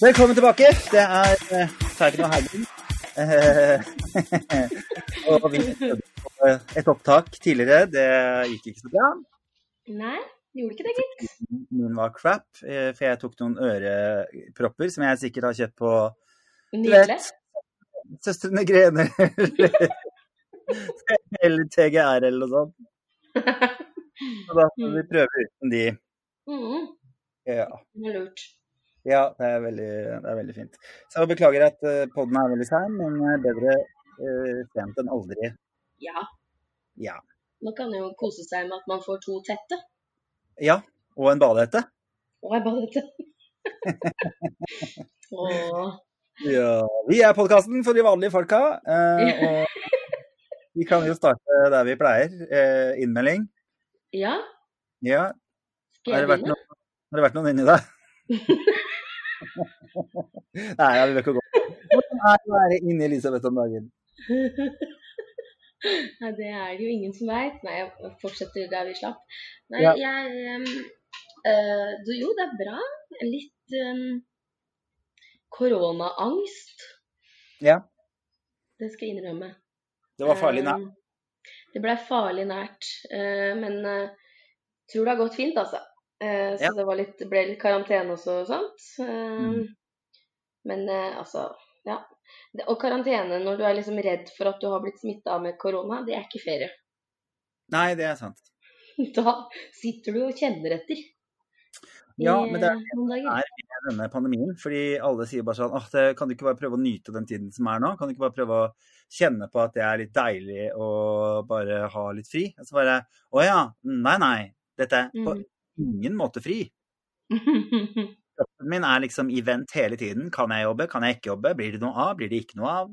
Velkommen tilbake. Det er uh, og Haugen. og vi prøvde et opptak tidligere. Det gikk ikke så bra. Nei, det gjorde ikke det, gitt. Min var crap, eh, for jeg tok noen ørepropper som jeg sikkert har kjøpt på Nydelig. Søstrene Grener eller TGR eller noe sånt. Så da får vi prøve uten de. Mm, Ja. det er lurt. Ja, det er veldig, det er veldig fint. Så jeg beklager at poden podden er veldig sein, men eh, bedre uh, sent enn aldri. Ja, Ja. man kan jo kose seg med at man får to tette. ja. Og en badehette. Og en badehette. dette. Ja. Vi er podkasten for de vanlige folka. eh, og vi kan jo starte der vi pleier. Uh, innmelding. ja, Ja. skal jeg begynne? har det vært noen inni deg? Nei, jeg vil ikke gå. Hvordan er det å være inni Elisabeth om dagen? Nei, det er det jo ingen som veit. Nei, jeg fortsetter der vi slapp. Nei, Ja. jeg eh, du, Jo, det er bra. Litt um, koronaangst. Ja. Det skal jeg innrømme. Det var farlig nært. Det ble farlig nært. eh, men uh, tror det har gått fint, altså. Eh, så Ja. det var litt, ble litt karantene også og sånt. Eh, Mm. Men eh, altså, ja. Det, og karantene når du er liksom redd for at du har blitt smitta med korona, det er ikke ferie. Nei, det er sant. Da sitter du og kjenner etter. Ja, men det er det noen er med denne pandemien. Fordi alle sier bare sånn at Kan du ikke bare prøve å nyte den tiden som er nå? Kan du ikke bare prøve å kjenne på at det er litt deilig å bare ha litt fri? Og så bare Å ja. Nei, nei. Dette er på Mm. Ingen måte fri. Kroppen min er liksom i vent hele tiden. Kan jeg jobbe? Kan jeg ikke jobbe? Blir det noe av? Blir det ikke noe av?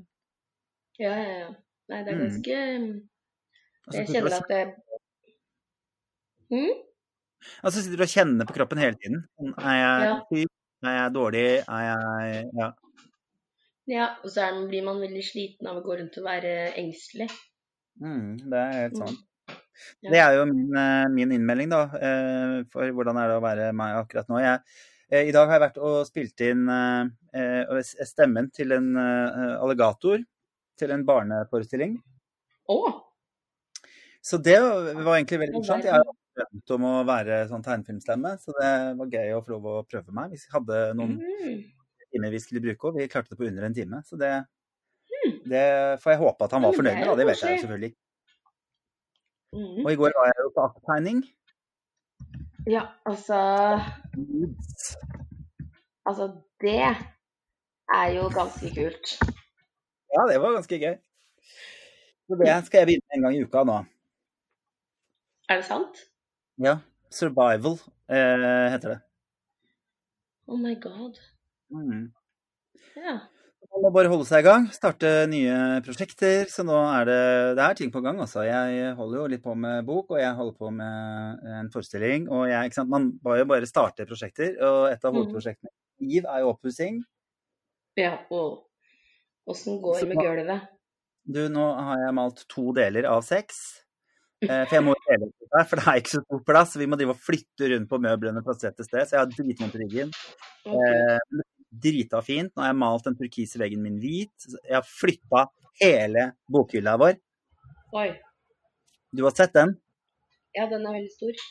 ja, ja, ja. Nei, det er Mm. ganske mm. Jeg kjenner at det mm? og så sitter du og kjenner på kroppen hele tiden. Er jeg Ja. Er jeg dårlig? Er jeg Ja. Ja, og så man- blir man veldig sliten av å gå rundt og være engstelig. Mm, det er helt Mm. sant. Ja. Det er jo min, eh, min innmelding, da, eh, for hvordan er det å være meg akkurat nå. Jeg, eh, I dag har jeg vært og spilt inn stemmen til en alligator til en barneforestilling. Å! Så det var egentlig veldig morsomt. Jeg har drømt om å være sånn tegnefilmstemme, så det var gøy å få lov å prøve meg. Vi hadde noen Mm. timer vi skulle bruke, og vi klarte det på under en time. Så det, Mm. det får jeg håpe at han var Ja, fornøyd med, da. Det vet jeg selvfølgelig ikke. Mm. Og i går var jeg jo på akttegning. Ja, altså Altså, det er jo ganske kult. Ja, det var ganske gøy. Så det skal jeg begynne en gang i uka nå. Er det sant? Ja. Survival eh, heter det. Oh my god. Mm. Ja. Man må bare holde seg i gang, starte nye prosjekter. Så nå er det, det er ting på gang. Altså. Jeg holder jo litt på med bok, og jeg holder på med en forestilling. Og jeg, ikke sant? Man må jo bare starte prosjekter, og et av Mhm. hovedprosjektene Liv er jo oppussing. Ja, og åssen går det med gulvet? Du, nå har jeg malt to deler av seks. Eh, for jeg må dele ut der, for det er ikke så stor plass. Vi må drive og flytte rundt på møblene fra sted til sted, så jeg har dritvondt i ryggen. Ok. Drita fint. Nå har jeg malt den turkise veggen min hvit. Jeg har flytta hele bokhylla vår. Oi. Du har sett den? Ja, den er veldig stor.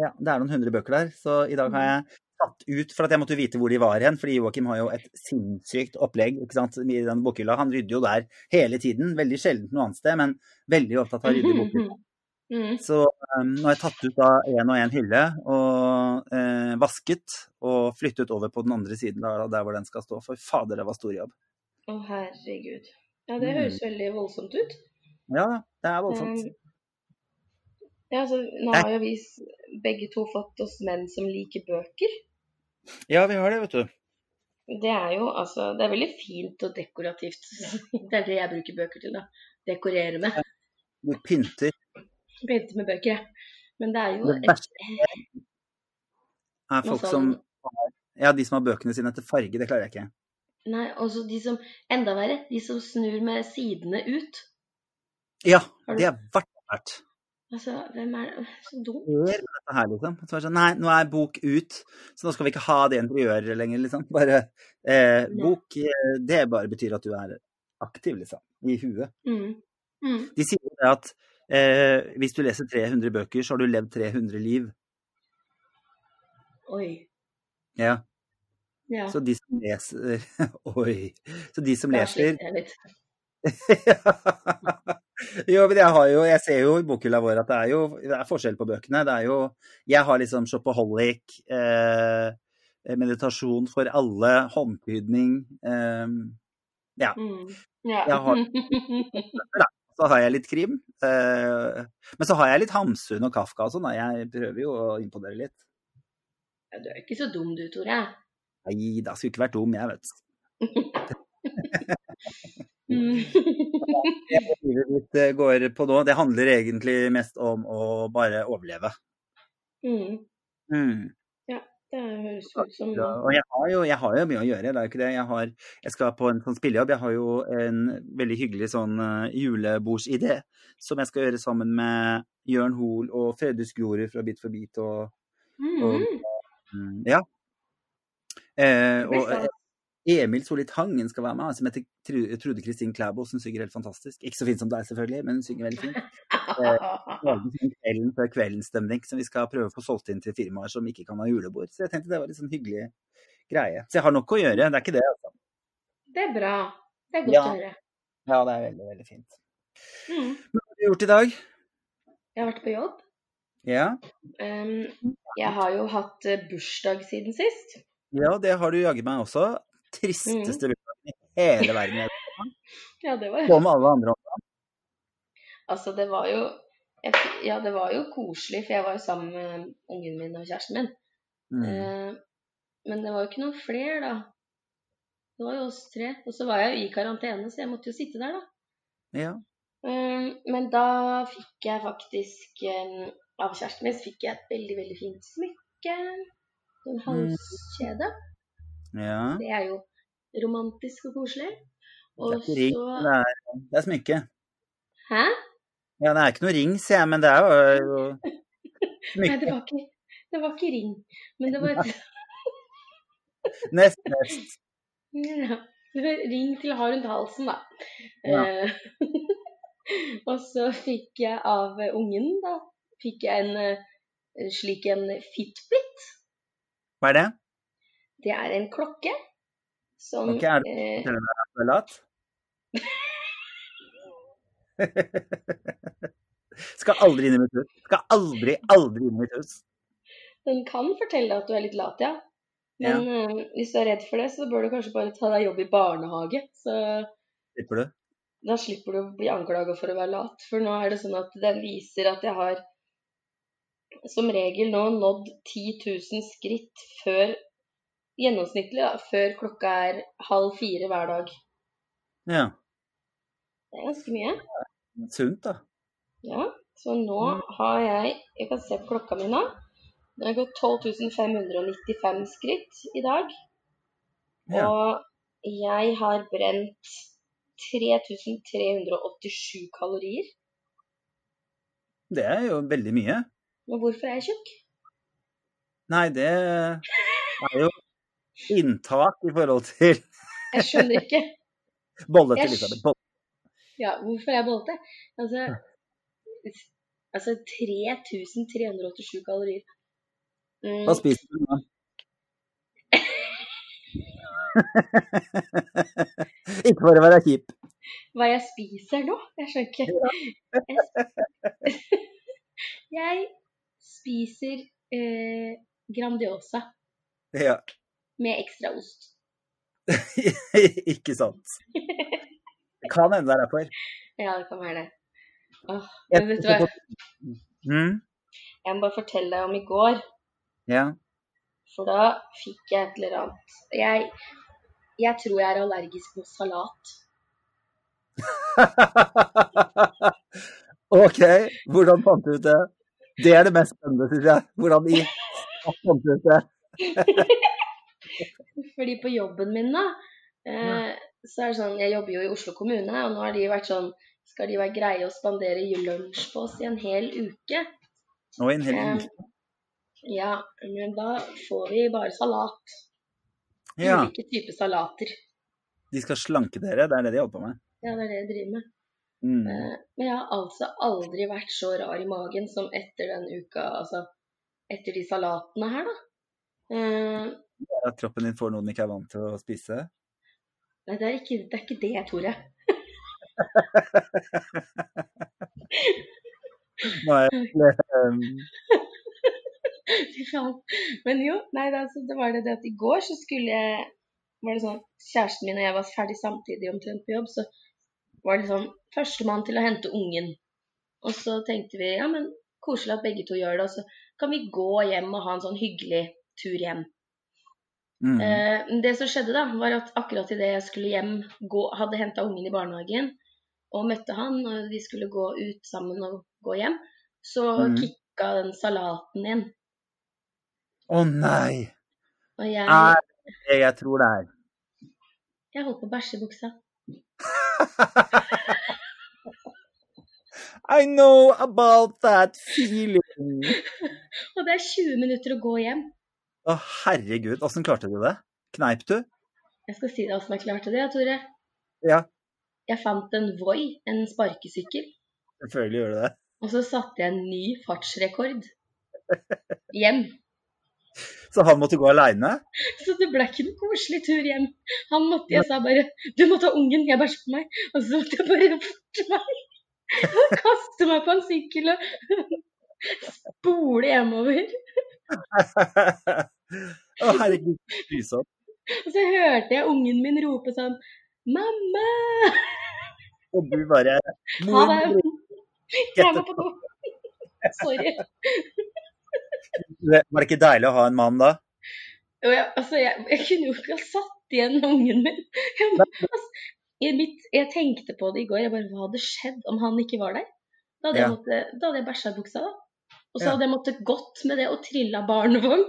Ja, det er noen hundre bøker der. Så i dag har jeg tatt ut for at jeg måtte vite hvor de var hen, fordi Joakim har jo et sinnssykt opplegg ikke sant, i den bokhylla. Han rydder jo der hele tiden. Veldig sjelden noe annet sted, men veldig opptatt av å rydde i bokhylla. Mm. Så um, nå har jeg tatt ut da én og én hylle og eh, vasket og flyttet over på den andre siden der, der hvor den skal stå. For fader, det var stor jobb. Å, herregud. Ja, det Mm. høres veldig voldsomt ut. Ja, det er voldsomt. Um, ja, altså, nå har jo vi begge to fått oss menn som liker bøker. Ja, vi har det, vet du. Det er jo altså Det er veldig fint og dekorativt. Det er det jeg bruker bøker til, da. Dekorere med. Du pynter. Pynte med bøker. Men det er jo Det verste er folk som? Ja, de som har bøkene sine etter farge, det klarer jeg ikke. Nei, også de som Enda verre, de som snur med sidene ut. Ja, det er verdt verdt. Altså, hvem er det? Så dumt. Dette her, liksom? Så sånn, Nei, nå er bok ut, så nå skal vi ikke ha det interiøret lenger, liksom. Bare eh, Bok, eh, det bare betyr at du er aktiv, liksom. I huet. Mm. Mm. De sier jo at eh, hvis du leser 300 bøker, så har du levd 300 liv. Oi. Ja. Ja. Så de som leser Oi. Så de som Da leser jeg litt. jo, men jeg har jo Jeg ser jo i bokhylla vår at det er jo det er forskjell på bøkene. Det er jo Jeg har liksom shopaholic, eh, meditasjon for alle, håndpydning eh, Ja. Mm. Ja. Jeg har- Så har jeg litt krim. Eh, men så har jeg litt Hamsun og Kafka og sånn. Jeg prøver jo å imponere litt. Ja, du er ikke så dum du, Tore. Nei da, skulle ikke vært dum, jeg, vet du. Mm. Det eh, går på nå, det handler egentlig mest om å bare overleve. mm. Mm. Det høres ut som Ja, og jeg har, jo, jeg har jo mye å gjøre, det er jo ikke det. Jeg, har, jeg skal på en sånn spillejobb. Jeg har jo en veldig hyggelig sånn uh, julebordsidé som jeg skal gjøre sammen med Jørn Hoel og Fredrik Grorud fra Bit for bit og mm. mm, Ja. Eh, og eh, Emil Solli Tangen skal være med, som heter Trude Kristin Klæbo, som synger helt fantastisk. Ikke så fint som deg, selvfølgelig, men hun synger veldig fint. Sånn kvelden før kveldens som vi skal prøve å få solgt inn til firmaer som ikke kan ha julebord. Så jeg tenkte det var litt sånn hyggelig greie. Så jeg har nok å gjøre, det er ikke det. Altså. Det er bra. Det er godt Ja. å høre. Ja, det er veldig, veldig fint. Mm. Hva har du gjort i dag? Jeg har vært på jobb. Ja, Um, jeg har jo hatt eh, bursdag siden sist. ja det har du jaggu meg også. Tristeste bursdagen i hele verden. Ja, det var Som alle andre. også. Altså, det var jo Ja, det var jo koselig, for jeg var jo sammen med ungen min og kjæresten min. Mm. Eh, men det var jo ikke noen flere, da. Det var jo oss tre. Og så var jeg jo i karantene, så jeg måtte jo sitte der, da. Ja. Eh, men da fikk jeg faktisk eh, Av kjæresten min så fikk jeg et veldig, veldig fint smykke. En halskjede. Ja. Det er jo romantisk og koselig. Det er Og ikke ring, så det er, det er smykke. Hæ? Ja, det er ikke noe ring, sier jeg, men det er jo jo Nei, det var ikke, det var ikke ring. Men det var et Nest, nest. Ja, ring til å ha rundt halsen, da. Ja. Eh, og så fikk jeg av ungen, da, fikk jeg en eh, slik en Fitbit. Hva er det? Det er en klokke som Ok, er det- eh, lat? Skal aldri inn i mitt hus. Skal aldri, aldri inn i mitt hus. Den kan fortelle deg at du er litt lat, ja. Men eh, hvis du er redd for det, så bør du kanskje bare ta deg jobb i barnehage. Så Slipper du? da slipper du å bli anklaga for å være lat. For nå er det sånn at den viser at jeg har som regel nå nådd 10 000 skritt før gjennomsnittlig, da, før klokka er halv fire hver dag. Ja. Det er ganske mye. Sunt, da. Ja, så nå har jeg Jeg kan se på klokka mi nå. Det har gått 12.595 skritt i dag. Ja. Og jeg har brent 3387 kalorier. Det er jo veldig mye. Og hvorfor er jeg tjukk? Nei, det er jo inntak i forhold til Jeg skjønner ikke. bolle til Elisabeth. Bolle. Ja, hvorfor er jeg bollete? Altså, altså 3387 kalorier. Mm, Hva spiser du nå? Ikke for å være kjip. hva jeg spiser nå? Jeg skjønner ikke. Jeg, jeg spiser eh, Grandiosa Ja. Med ekstra ost. Ikke sant. Det kan hende det er derfor. Ja, det kan være det. Åh, men vet du hva? Mm, Jeg må bare fortelle deg om i går. ja. For da fikk jeg et eller annet. Jeg, jeg tror jeg er allergisk mot salat. OK, hvordan fant du ut det? Det er det mest spennende, syns jeg. Hvordan i fant du ut det? Fordi på jobben min da, eh, så er det sånn, jeg jobber jo i Oslo kommune, og nå har de vært sånn, skal de være greie å spandere lunsj på oss i en hel uke. I en hel Eh, uke. Ja, men da får vi bare salat. Ja, Ulike typer salater. de skal slanke dere. Det er det de holder på med. Ja, det er det jeg driver med. Mm. Eh, Men jeg har altså aldri vært så rar i magen som etter den uka, altså etter de salatene her, da. At kroppen din får noe den ikke er vant til å spise. Nei, det er ikke det, er ikke det Tore. Fy faen. Men jo, nei, det, altså, det var det, det at i går så skulle jeg var det sånn Kjæresten min og jeg var ferdig samtidig omtrent på jobb, så var det sånn førstemann til å hente ungen. Og så tenkte vi ja, men koselig at begge to gjør det, og så kan vi gå hjem og ha en sånn hyggelig tur hjem. Mm. Eh, det som skjedde da, var at akkurat idet jeg skulle hjem, gå, hadde henta ungen i barnehagen og møtte han, og vi skulle gå ut sammen og gå hjem, så mm. kicka den salaten inn. Å nei! Og jeg, Er det jeg tror det er? jeg holdt på å bæsje i buksa. I know about that feeling. Og det er 20 minutter å gå hjem. Å, herregud. Åssen klarte du det? Kneip du? Jeg skal si deg hvordan jeg klarte det, Tore. Ja, Jeg fant en Voi, en sparkesykkel, selvfølgelig gjør du det. og så satte jeg en ny fartsrekord. Hjem. Så han måtte gå aleine? Så det ble ikke noen koselig tur hjem. Han måtte, Jeg sa bare 'Du må ta ungen, jeg bæsjer på meg'. Og så måtte jeg bare forte meg. Og kaste meg på en sykkel og spole hjemover. Å, herregud, så grusomt. Og så hørte jeg ungen min rope sånn 'Mamma!' Og du bare Ha det. Jeg må på do. Sorry. Var det ikke deilig å ha en mann da? Jeg, altså, jeg, jeg kunne jo ikke ha satt igjen ungen min. Jeg, altså, mitt, jeg tenkte på det i går. Jeg bare, Hva hadde skjedd om han ikke var der? Da hadde Ja. jeg, måtte, da hadde jeg bæsja i buksa, da. Og så Ja. hadde jeg måttet gått med det og trilla barnevogn.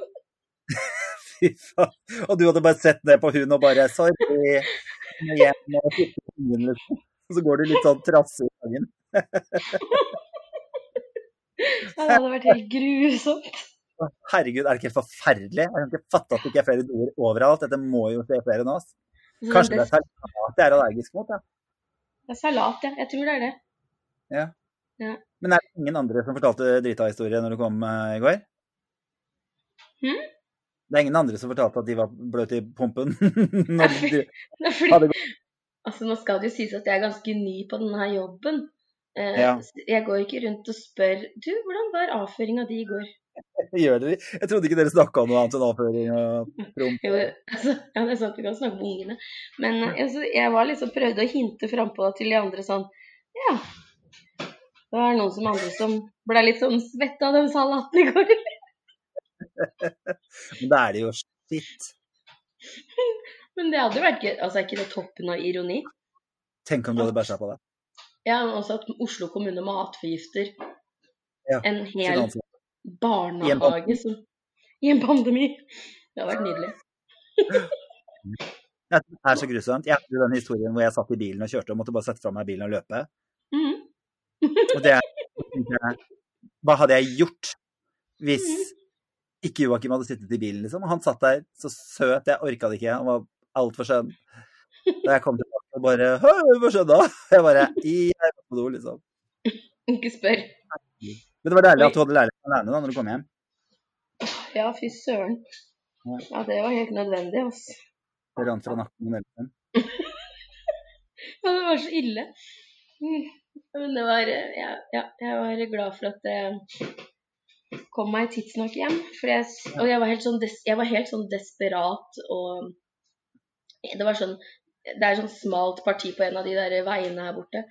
Fy faen. Og du hadde bare sett ned på hun og bare Sorry. og liksom. Så går du litt sånn trassig i gangen. Det hadde vært helt grusomt. Herregud, er det ikke helt forferdelig? Jeg kan ikke fatte at det ikke er flere doer overalt. Dette må jo skje flere oss. Kanskje det er salat jeg er allergisk mot? Ja. det er salat, ja. Jeg tror det er det. Men er det ingen andre som fortalte drita-historie når du kom eh, i går? Hmm? Det er ingen andre som fortalte at de var bløte i pumpen? når de, er Ja, altså, nå skal det jo sies at jeg er ganske ny på denne jobben. Eh, Ja. Jeg går ikke rundt og spør Du, hvordan var avføringa di i går? gjør dere? Jeg trodde ikke dere snakka om noe annet enn avføring og promp. Jo, altså, ja, det er sant, vi kan snakke om ungene. Men eh, altså, jeg var liksom prøvde å hinte frampå til de andre sånn Ja. Det var noen som andre som ble litt sånn svett av den salaten i går. Men da er det jo shit. Men det hadde jo vært gøy. Altså, er ikke det toppen av ironi? Tenk om du hadde bæsja på det. Ja, men også at Oslo kommune matforgifter Ja, en hel barnehage som I en pandemi. Det hadde vært nydelig. Det er så grusomt. Jeg hadde den historien hvor jeg satt i bilen og kjørte og måtte bare sette fra meg bilen og løpe. Og det er Hva hadde jeg gjort hvis ikke Joakim hadde sittet i bilen, liksom? Han satt der så søt, jeg orka det ikke. Han var altfor skjønn. Da jeg kom tilbake og bare hva skjedde da? Jeg bare I på do, liksom. Ikke spør. Men det var deilig at du hadde leilighet alene da når du kom hjem. Ja, fy søren. Ja. Det var helt nødvendig, altså. Det rant fra nakken nelven. Ja, det var så ille. Mm. Men det var ja, ja, jeg var glad for at det kom meg tidsnok hjem. For jeg, og jeg var, helt sånn des, jeg var helt sånn desperat og Det var sånn Det er sånn smalt parti på en av de der veiene her borte.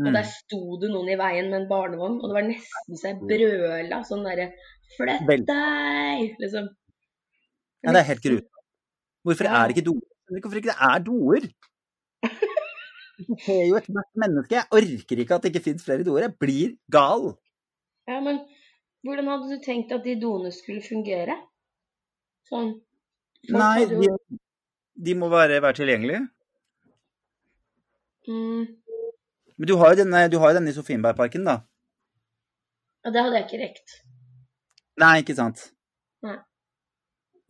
Og Mm. der sto det noen i veien med en barnevogn, og det var nesten så jeg brøla sånn derre Flytt deg! Liksom. Ja, det er helt grusomt. Hvorfor er det ikke doer? Hvorfor ikke det er doer? Du ser jo ethvert menneske. Jeg orker ikke at det ikke fins flere doer. Jeg blir gal. Ja, men hvordan hadde du tenkt at de doene skulle fungere? Sånn Nei, de, de må være, være tilgjengelige. mm, Men du har jo denne, du har denne i Sofienbergparken, da. Ja, det hadde jeg ikke rekt. Nei, ikke sant. Nei.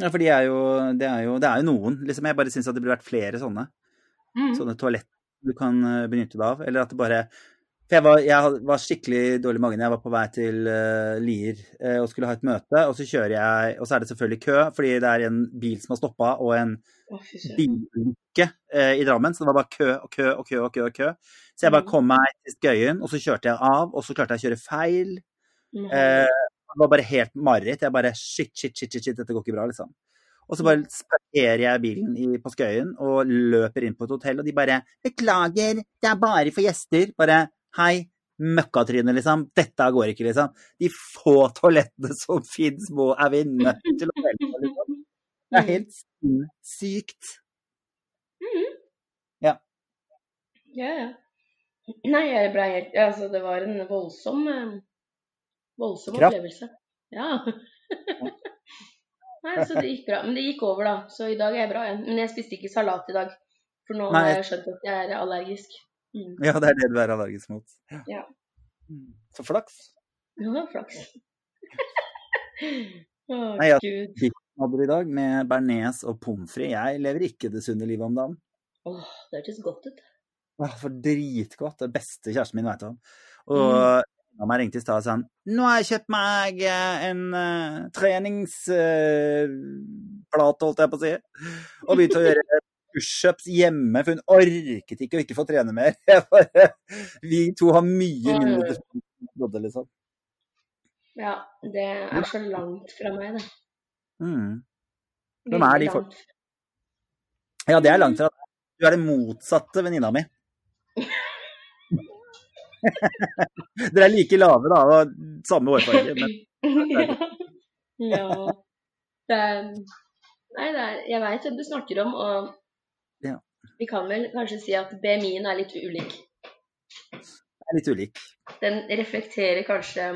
Ja, for de er jo, det, er jo, det er jo noen. liksom Jeg bare syns at det burde vært flere sånne. Mm. Sånne toalett du kan eh, benytte deg av. Eller at det bare For jeg var, jeg var skikkelig dårlig i magen. Jeg var på vei til uh, Lier uh, og skulle ha et møte, og så kjører jeg Og så er det selvfølgelig kø, fordi det er en bil som har stoppa, og en bilulykke uh, i Drammen. Så det var bare kø og kø og kø og kø. og kø. Så jeg bare Mm. kom meg til Skøyen, og så kjørte jeg av, og så klarte jeg å kjøre feil. Eh, det var bare helt mareritt. Jeg bare shit, shit, shit, shit, shit, dette går ikke bra, liksom. Og så bare sparkerer jeg bilen i, på Skøyen og løper inn på et hotell, og de bare 'Beklager, det er bare for gjester'. Bare 'Hei, møkkatryne', liksom. Dette går ikke, liksom. De få toalettene som fins, må er vi nødt til å velge liksom. Det er helt sykt. Ja, ja. ja. Nei, jeg ble helt Altså, det var en voldsom eh, Voldsom opplevelse. Ja. Nei, så det gikk bra. Men det gikk over, da. Så i dag er jeg bra igjen. Men jeg spiste ikke salat i dag. For nå Nei. har jeg skjønt at jeg er allergisk. Mm. Ja, det er det du er allergisk mot. Ja. ja. Så flaks. Ja, flaks. Å, Nei, ja. gud. Du i dag med bearnés og pommes frites. Jeg lever ikke det sunne livet om dagen. Åh, det hørtes godt ut. Åh, for dritgodt. Det beste kjæresten min vet om. Og mm. Meg ringte i stad og sa han, nå har jeg kjøpt meg eh, en uh, treningsplate, holdt jeg på å si, og begynte å gjøre pushups hjemme, for hun orket ikke å ikke få trene mer. Vi to har mye mindre til vi trodde, liksom. Ja, det er så langt fra meg, det. Mm. Hvem er de folk? Ja, det er langt fra deg. Du er det motsatte venninna mi. Dere er like lave, da, og samme hårfarge. Men ja. ja. Det er Nei, det er, jeg veit hvem du snakker om, og Ja. vi kan vel kanskje si at BMI-en er litt ulik. er litt ulik. Den reflekterer kanskje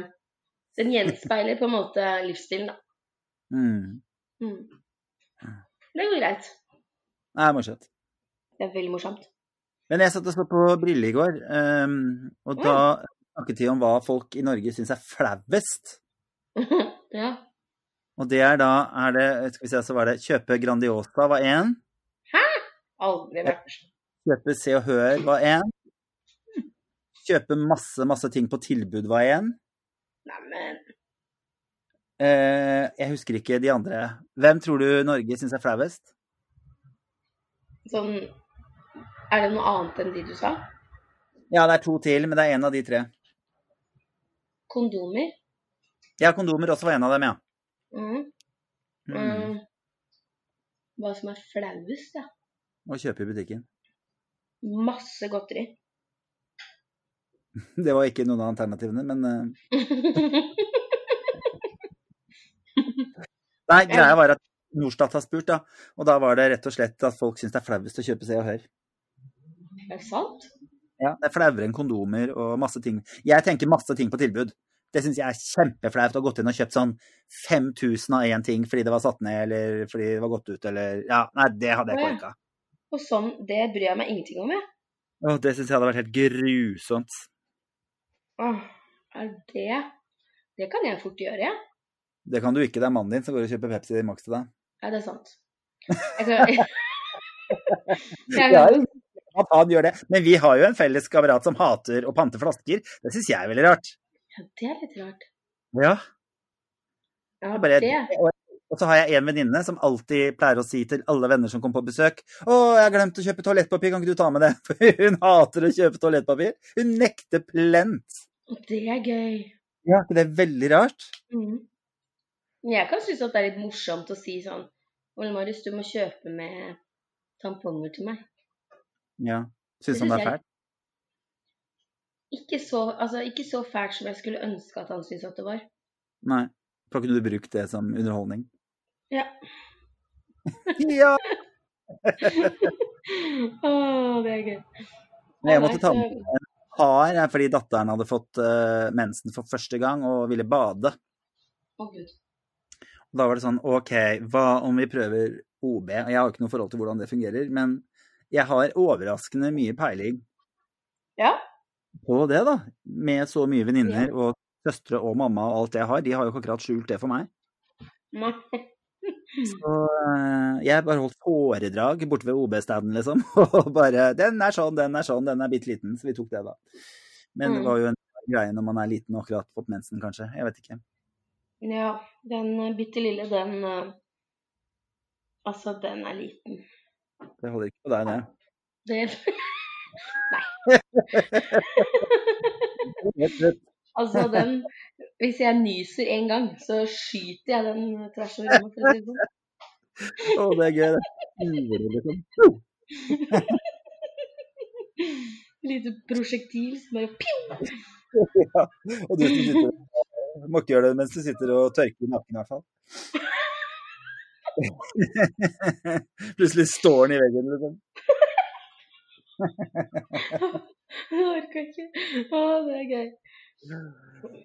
Den gjenspeiler på en måte livsstilen, da. Mm. Mm. Det går greit. Det er morsomt. Det er veldig morsomt. Men jeg satt og så på Brille i går, um, og da snakket de om hva folk i Norge syns er flauest. ja. Og det er da er det, Skal vi se, så var det kjøpe Grandiosa var én. Aldri vært Kjøpe Se og Hør var én. Kjøpe masse, masse ting på tilbud var én. Neimen Eh, jeg husker ikke de andre. Hvem tror du Norge syns er flauest? Sånn Er det noe annet enn de du sa? Ja, det er to til, men det er én av de tre. Kondomer? Ja, kondomer også var en av dem, ja. Mm. Mm. Mm. Hva som er flauest, ja. Å kjøpe i butikken. Masse godteri. Det var ikke noen av alternativene, men eh, Nei, greia var at Norstat har spurt, da. Og da var det rett og slett at folk syns det er flauest å kjøpe Se og Hør. Er det sant? Ja, det er flauere enn kondomer og masse ting. Jeg tenker masse ting på tilbud. Det syns jeg er kjempeflaut å ha gått inn og kjøpt sånn 5000 av én ting fordi det var satt ned, eller fordi det var gått ut, eller Ja, nei, det hadde jeg ikke orka. Og sånn, det bryr jeg meg ingenting om, jeg. Åh, det syns jeg hadde vært helt grusomt. Åh, er det Det kan jeg fort gjøre, jeg. Det kan du ikke, det er mannen din som går og kjøper Pepsi Max til deg. Ja, det er sant. Jeg kan, jeg, Ja, at han gjør det. Men vi har jo en felles kamerat som hater å pante flasker. Det syns jeg er veldig rart. ja, det er litt rart. Ja. Ja, bare, og, og så har jeg en venninne som alltid pleier å si til alle venner som kommer på besøk 'Å, jeg har glemt å kjøpe toalettpapir, kan ikke du ta med det?' For hun hater å kjøpe toalettpapir. Hun nekter plent. Det er gøy. Ja, ikke det er veldig rart? Mm. Jeg kan synes at det er litt morsomt å si sånn Ole Marius, du må kjøpe med tamponger til meg. Ja. Syns han det er fælt? Ikke så, altså, ikke så fælt som jeg skulle ønske at han syntes at det var. Nei. Får ikke du brukt det som underholdning? Ja. ja! Å, det er gøy. Men jeg måtte ta med en har eh, fordi datteren hadde fått uh, mensen for første gang og ville bade. Oh, gud. Da var det sånn OK, hva om vi prøver OB? Jeg har ikke noe forhold til hvordan det fungerer, men jeg har overraskende mye peiling Ja. på det, da. Med så mye venninner og søstre og mamma og alt jeg har. De har jo ikke akkurat skjult det for meg. Nei. Så eh, jeg bare holdt foredrag borte ved OB-standen, liksom. Og bare 'Den er sånn, den er sånn, den er bitte liten.' Så vi tok det, da. Men det Mm. var jo en greie når man er liten og akkurat fått mensen, kanskje. Jeg vet ikke. Ja, den bitte lille, den eh, Altså, den er liten. Det holder ikke på deg, Nei Det rett. Altså, den Hvis jeg nyser en gang, så skyter jeg den tvers over rommet, for å si det sånn. Å, det er gøy, det. Liksom. Lite prosjektil som bare pju! Ja. Og du som sitter Må ikke gjøre det mens du sitter og tørker nakken, i hvert fall. Plutselig står den i veggen, liksom. Jeg orker ikke. Å, det er gøy.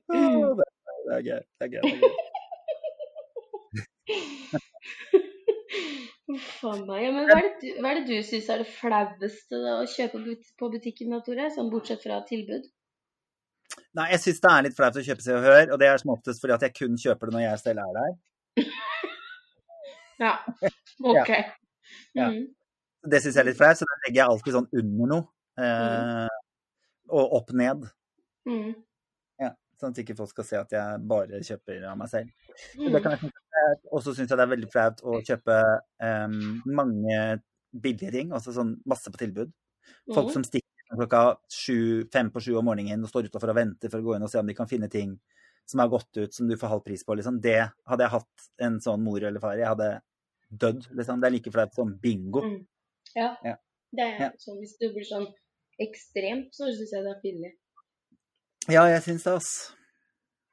Å, det, det er gøy. Det er gøy. Det er gøy. Uff a meg. Ja, men hva er, det hva er det du syns er det flaueste da, å kjøpe på butikken, da, Tore? Sånn bortsett fra tilbud? Nei, jeg syns det er litt flaut å kjøpe Se og Hør, og det er som oftest fordi at jeg kun kjøper det når jeg selv er der. Ja. OK. Ja. Mhm. Det syns jeg er litt flaut, så da legger jeg alltid sånn under noe. Eh, og opp ned. Mm. Ja, sånn at ikke folk skal se at jeg bare kjøper av meg selv. Flaut. Og så syns jeg det er veldig flaut å kjøpe eh, mange billige ting, altså sånn masse på tilbud. Folk Mhm. som stikker klokka sju, fem på sju om morgenen og står utafor og venter for å gå inn og se om de kan finne ting som har gått ut, som du får halv pris på, liksom. Det hadde jeg hatt en sånn mor eller far, jeg hadde dødd, liksom. Det er like flaut som bingo. Mm. Ja. Ja. Det er Ja. sånn hvis det blir sånn ekstremt, så syns jeg det er pinlig. Ja, jeg syns det, ass.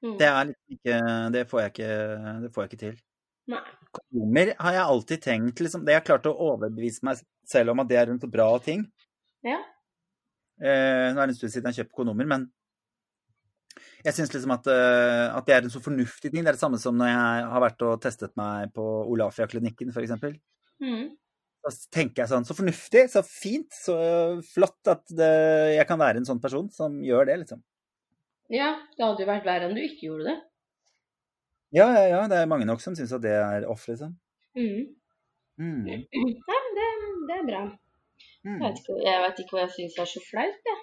Mm. Det er liksom ikke Det får jeg ikke, det får jeg ikke til. Nei. Kondomer har jeg alltid tenkt liksom, Det har jeg klart å overbevise meg selv om at det er en så bra ting. Ja. Eh, nå er det en stund siden jeg kjøpte kjøpt kondomer, men jeg syns liksom at, eh, at det er en så fornuftig ting. Det er det samme som når jeg har vært og testet meg på Olafia-klinikken, f.eks. Mm. Da tenker jeg sånn Så fornuftig, så fint, så flott at det, jeg kan være en sånn person som gjør det, liksom. Ja, det hadde jo vært verre om du ikke gjorde det. Ja, ja, ja. Det er mange nok som syns at det er off, liksom. Mhm. Mm. Ja, det, det er bra. Mm. Jeg vet ikke, jeg vet ikke hva jeg syns er så flaut, jeg.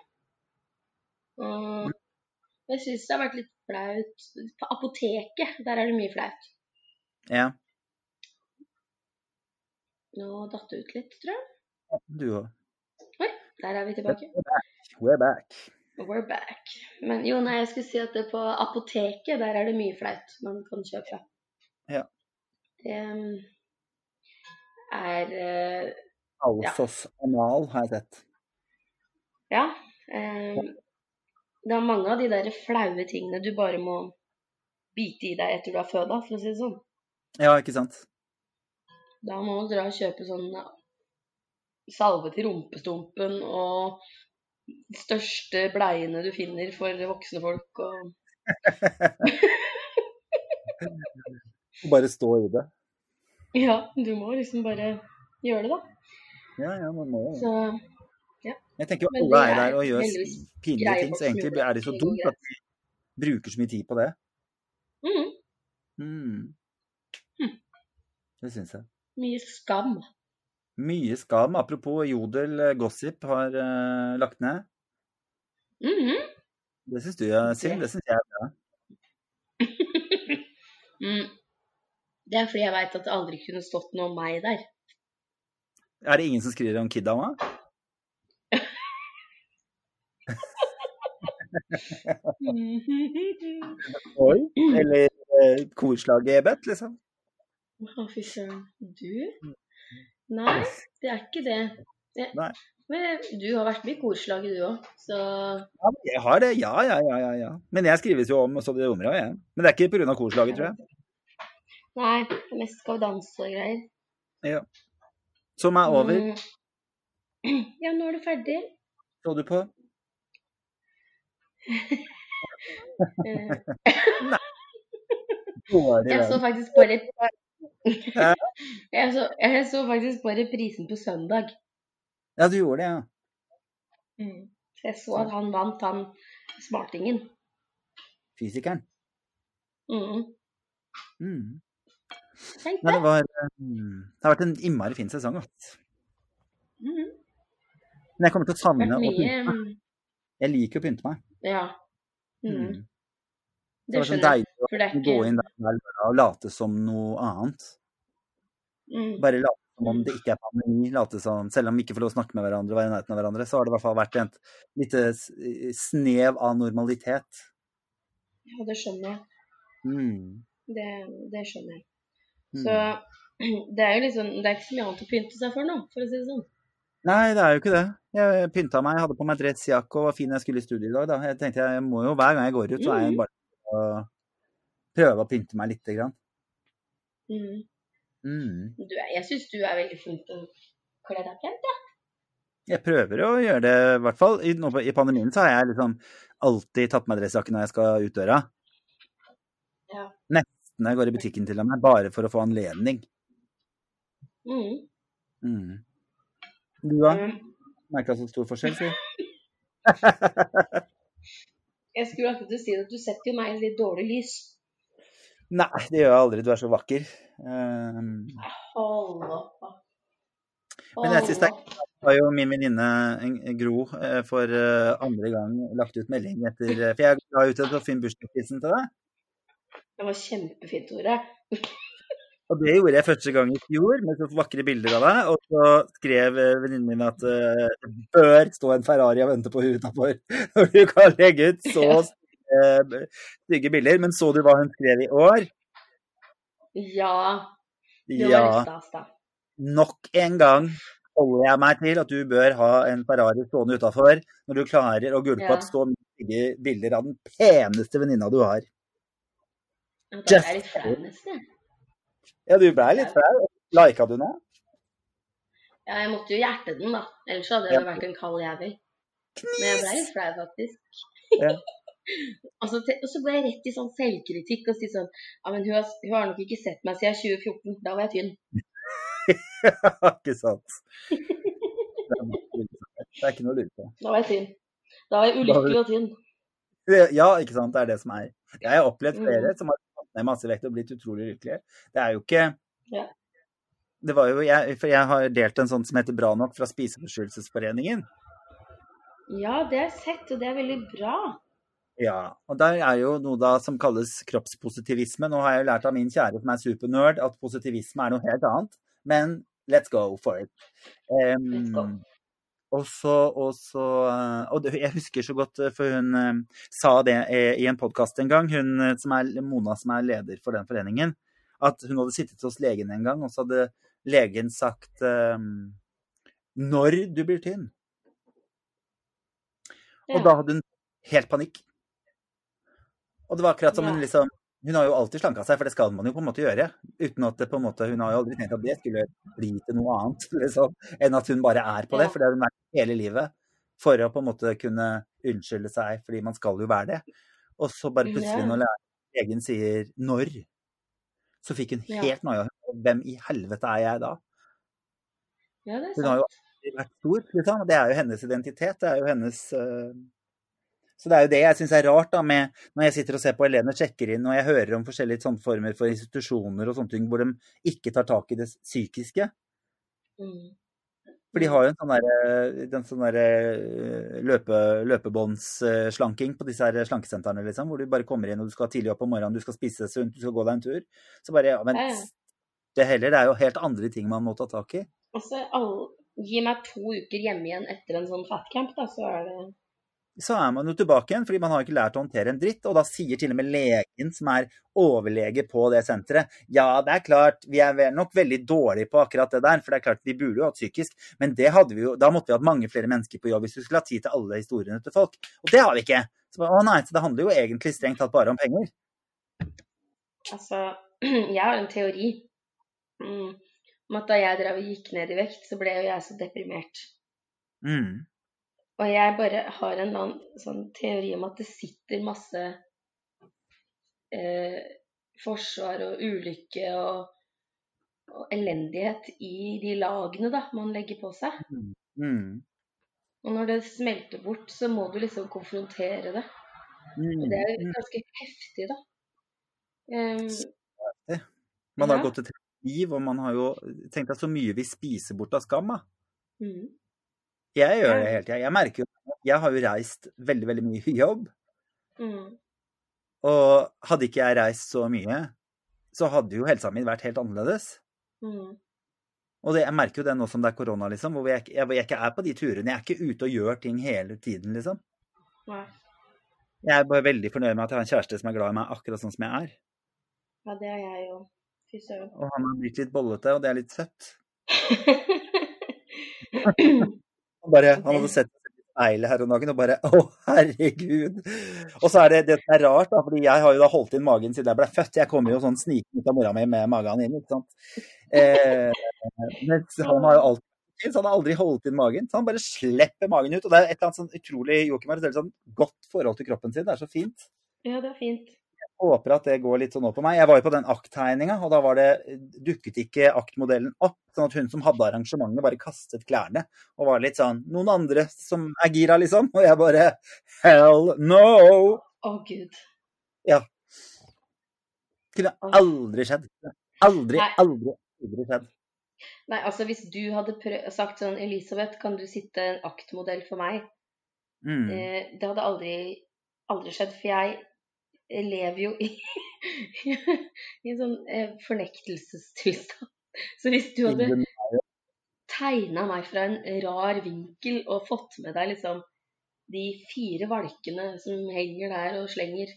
Og jeg syns det har vært litt flaut På apoteket, der er det mye flaut. Ja. Nå datt det ut litt, tror jeg. Du òg. Der er vi tilbake. We're back. We're back. Men jo, nei, jeg skulle si at det på apoteket, der er det mye flaut man kan kjøpe. Ja. Det um, er uh, Alsos anal har jeg sett. Ja. eh, det er mange av de der flaue tingene du bare må bite i deg etter du har føda, for å si det sånn. Ja, ikke sant? Da må du dra og kjøpe sånn salve til rumpestumpen og de største bleiene du finner for voksne folk og Bare stå i det. Ja, du må liksom bare gjøre det, da. Ja, ja, man må jo. Så Jeg tenker jo alle er er der og gjør pinlige ting, så egentlig er det så dumt at de bruker så mye tid på det. mm, Mm. Hm. Det syns jeg. mye skam. Mye skam. Apropos Jodel eh, Gossip har uh, lagt ned. Mhm. Det syns du, er synd. Det syns jeg er bra. mm. Det er fordi jeg veit at det aldri kunne stått noe om meg der. Er det ingen som skriver om Kidama? Oi. Eller eh, korslaget Ebet, liksom? Å, fy søren. Du? Nei, det er ikke det. det. Nei. Men du har vært med i korslaget, du òg, så Ja, jeg har det. Ja, ja, ja. ja, ja. Men jeg skrives jo om så det rommer av, jeg. Men det er ikke pga. korslaget, tror jeg. Nei, det er mest skal vi danse og greier. Som er over. Mm. Ja, nå er du ferdig. Så du på? Jeg så faktisk på jeg, så, jeg så faktisk på reprisen på søndag. Ja, du gjorde det, ja. Mm. jeg så at han vant, han smartingen. Fysikeren. Mm. Mm. Nei, det. var, um, det har vært en innmari fin sesong. Mhm. Men jeg kommer til å savne å pynte meg. Jeg liker å pynte meg. Ja. Mhm. Mm. Det Det var sånn deilig å er gå inn der hver lørdag og late som noe annet. mm. Bare late som om det ikke er pandemi. Late som, selv om vi ikke får lov å snakke med hverandre og være i nærheten av hverandre, så har det i hvert fall vært et lite snev av normalitet. Ja, det skjønner jeg. Mm. Det, det skjønner jeg. Mm. Så det er jo liksom Det er ikke så mye annet å pynte seg for nå, for å si det sånn. Nei, det er jo ikke det. Jeg pynta meg, hadde på meg dressjakke og var fin jeg skulle i studio i dag. Da. Jeg tenkte jeg må jo hver gang jeg går ut, så er jeg bare å prøve å pynte meg lite grann. Mm. Mm. Du jeg syns du er veldig flink til å kle deg pent, jeg. Jeg prøver å gjøre det, i hvert fall. I, nå I pandemien så har jeg liksom alltid tatt på meg dressjakke når jeg skal ut døra. Ja. Nesten når jeg går i butikken til og med, bare for å få anledning. Mm. Mm. Du da? Mm. Merka så stor forskjell, si? Jeg skulle akkurat si at du setter jo meg i litt dårlig lys. Nei, det gjør jeg aldri. Du er så vakker. Um, Hold opp. Men jeg synes det er- har jo min venninne Gro eh, for eh, andre gang lagt ut melding etter eh, For jeg la ut så fin bursdagshilsen til deg. Det var kjempefint, Tore. Og det gjorde jeg første gang i fjor, med så vakre bilder av deg. Og så skrev eh, venninnen min at eh, det bør stå en Ferrari og vente på henne utafor når du kan legge ut så stygge, stygge bilder. Men så du hva hun skrev i år? Ja. Det var Ja. stas, da. Nok en gang holder jeg meg til at du bør ha en Ferrari stående utafor når du klarer å gulpe Ja. at så mye bilder av den peneste venninna du har. Da er jeg litt jeg. Ja, du blei litt flau. Lika du noe? Ja, jeg måtte jo hjerte den, da. Ellers hadde jeg Ja. vært en kald jævel. Men jeg ble litt flau, faktisk. Ja. og, så, og så ble jeg rett i sånn selvkritikk og si sånn Ja, men hun har, hun har nok ikke sett meg siden 2014. Da var jeg tynn. ikke sant. Det er ikke noe å lure på. Da var jeg tynn. Da var jeg ulykkelig og tynn. Ja, ikke sant. Det er det som er. Jeg har opplevd Mm. flere som har ned masse vekt og blitt utrolig lykkelige. Det er jo ikke Ja. Det var jo jeg, for jeg har delt en sånn som heter Bra nok fra Spiseforstyrrelsesforeningen. Ja, det har jeg sett, og det er veldig bra. Ja, og der er jo noe da som kalles kroppspositivisme. Nå har jeg jo lært av min kjære som er supernerd at positivisme er noe helt annet. Men let's go for it. Um, Let's go. Og så, og så eh, Og jeg husker så godt, eh, for hun eh, sa det i en podkast en gang, hun som er Mona som er leder for den foreningen, at hun hadde sittet hos legen en gang, og så hadde legen sagt Når du blir tynn. Og da hadde hun helt panikk. Og det var akkurat som hun liksom Hun har jo alltid slanka seg, for det skal man jo på en måte gjøre. Uten at det på en måte Hun har jo aldri tenkt at det skulle bli til noe annet liksom, enn at hun bare er på det. For det har hun vært hele livet. For å på en måte kunne unnskylde seg, fordi man skal jo være det. Og så bare plutselig, når le- legen sier 'når', så fikk hun helt noia. Hvem i helvete er jeg da? Ja, det Hun har jo vært stor, liksom. Det er jo hennes identitet. Det er jo hennes eh, Så det er jo det jeg syns er rart da, med når jeg sitter og ser på elevene sjekker inn, og jeg hører om forskjellige sånne former for institusjoner og sånne ting hvor de ikke tar tak i det psykiske. Mm. For de har jo en sånn derre den sånn der løpe, løpebåndsslanking på disse her slankesentrene, liksom, hvor du bare kommer inn og du skal tidlig opp om morgenen, du skal spise sunt, du skal gå deg en tur. Så bare Ja, men det heller, det er jo helt andre ting man må ta tak i. Altså, alle, gi meg to uker hjemme igjen etter en sånn fatcamp, da, så er det så er man jo tilbake igjen, fordi man har ikke lært å håndtere en dritt. Og da sier til og med legen, som er overlege på det senteret, ja, det er klart, vi er nok veldig dårlige på akkurat det der, for det er klart, vi burde jo hatt psykisk, men det hadde vi jo, da måtte vi hatt mange flere mennesker på jobb hvis vi skulle ha tid til alle historiene til folk. Og det har vi ikke. Så, å nei, så det handler jo egentlig strengt tatt bare om penger. Altså, jeg har en teori mm, om at da jeg drev og gikk ned i vekt, så ble jo jeg så deprimert. Mm. Og jeg bare har en annen sånn teori om at det sitter masse eh, forsvar og ulykke og, og elendighet i de lagene da, man legger på seg. Mm. Og når det smelter bort, så må du liksom konfrontere det. Mm. Og det er ganske heftig, da. Um, Man har Ja. gått et liv, og man har jo tenkt at så mye vi spiser bort av skam. Da. Mm. Jeg gjør det hele tida. Jeg merker jo Jeg har jo reist veldig, veldig mye i jobb. Mm. Og hadde ikke jeg reist så mye, så hadde jo helsa mi vært helt annerledes. Mm. Og det, jeg merker jo det nå som det er korona, liksom, hvor jeg, jeg, jeg ikke er på de turene. Jeg er ikke ute og gjør ting hele tiden, liksom. Nei. Jeg er bare veldig fornøyd med at jeg har en kjæreste som er glad i meg akkurat sånn som jeg er. Ja, det er jeg jo. Fy søren. Og han har blitt litt bollete, og det er litt søtt. Han, bare, han hadde sett seg i speilet her om dagen og bare Å, herregud. Og så er det det som er rart, da, fordi jeg har jo da holdt inn magen siden jeg ble født. Jeg kommer jo sånn snikende ut av mora mi med magen inn, ikke sant. Eh, men han har jo alltid så han har aldri holdt inn magen. Så han bare slipper magen ut. Og det er et eller annet sånn utrolig Joakim har et veldig sånn godt forhold til kroppen sin. Det er så fint. Ja, det er fint. Håper at det går litt sånn opp på meg. Jeg var jo på den akttegninga, og da var det, dukket ikke aktmodellen opp. Sånn at hun som hadde arrangementet, bare kastet klærne. Og var litt sånn Noen andre som er gira, liksom? Og jeg bare Hell no! Å, gud. Ja. Kunne aldri skjedd. Aldri, Nei. aldri, aldri skjedd. Nei, altså hvis du hadde sagt sånn Elisabeth, kan du sitte en aktmodell for meg? Mm. Eh, det hadde aldri, aldri skjedd, for jeg lever jo i, i en sånn eh, fornektelsestilstand. Så hvis du hadde tegna meg fra en rar vinkel og fått med deg liksom de fire valkene som henger der og slenger,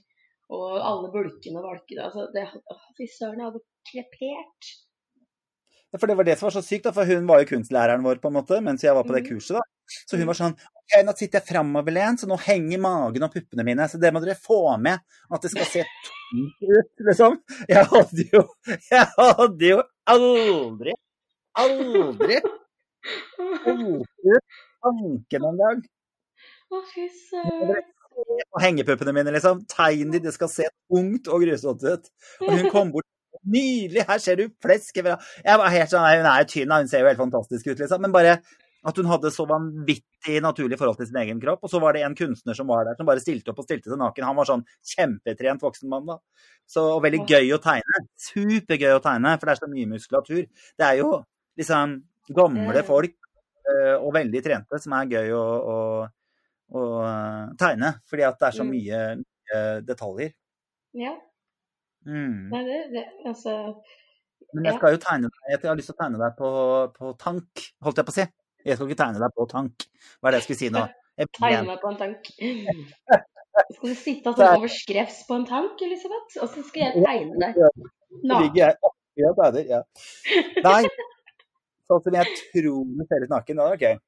og alle bulkene og valkene altså det, å, Fy søren, jeg hadde krepert. Ja, For det var det som var så sykt, da, for hun var jo kunstlæreren vår på en måte, mens jeg var på det Mhm. kurset. da. Så hun var sånn OK, nå sitter jeg framoverlent, så nå henger magen og puppene mine. Så det må dere få med, at det skal se tungt ut, liksom. Jeg hadde jo Jeg hadde jo aldri, aldri ut tanken engang. Å, fy søren. Og hengepuppene mine, liksom. Tegn de, det skal se tungt og grusomt ut. Og hun kom bort Nydelig! Her ser du flesk. Jeg var helt sånn, Hun er jo tynn, hun ser jo helt fantastisk ut, liksom. Men bare at hun hadde så vanvittig naturlig forhold til sin egen kropp. Og så var det en kunstner som var der, som bare stilte opp og stilte seg naken. Han var sånn kjempetrent voksen mann, da. Så og veldig gøy å tegne. Supergøy å tegne, for det er så mye muskulatur. Det er jo liksom gamle Mm. folk øh, og veldig trente som er gøy å, å, å øh, tegne. Fordi at det er så Mm. mye, mye detaljer. Ja. Mm. Nei, det, det Altså Men jeg skal jo tegne deg Jeg har lyst til å tegne deg på, på tank, holdt jeg på å si. Jeg skal ikke tegne deg på tank. Hva er det jeg skulle si nå? Jeg, tegne meg på en tank. Skal du sitte sånn over skrevs på en tank, Elisabeth? Og så skal jeg tegne deg naken. jeg oppi. Ja. Nei. Sånn som jeg tror du ser ut naken. Det hadde vært OK.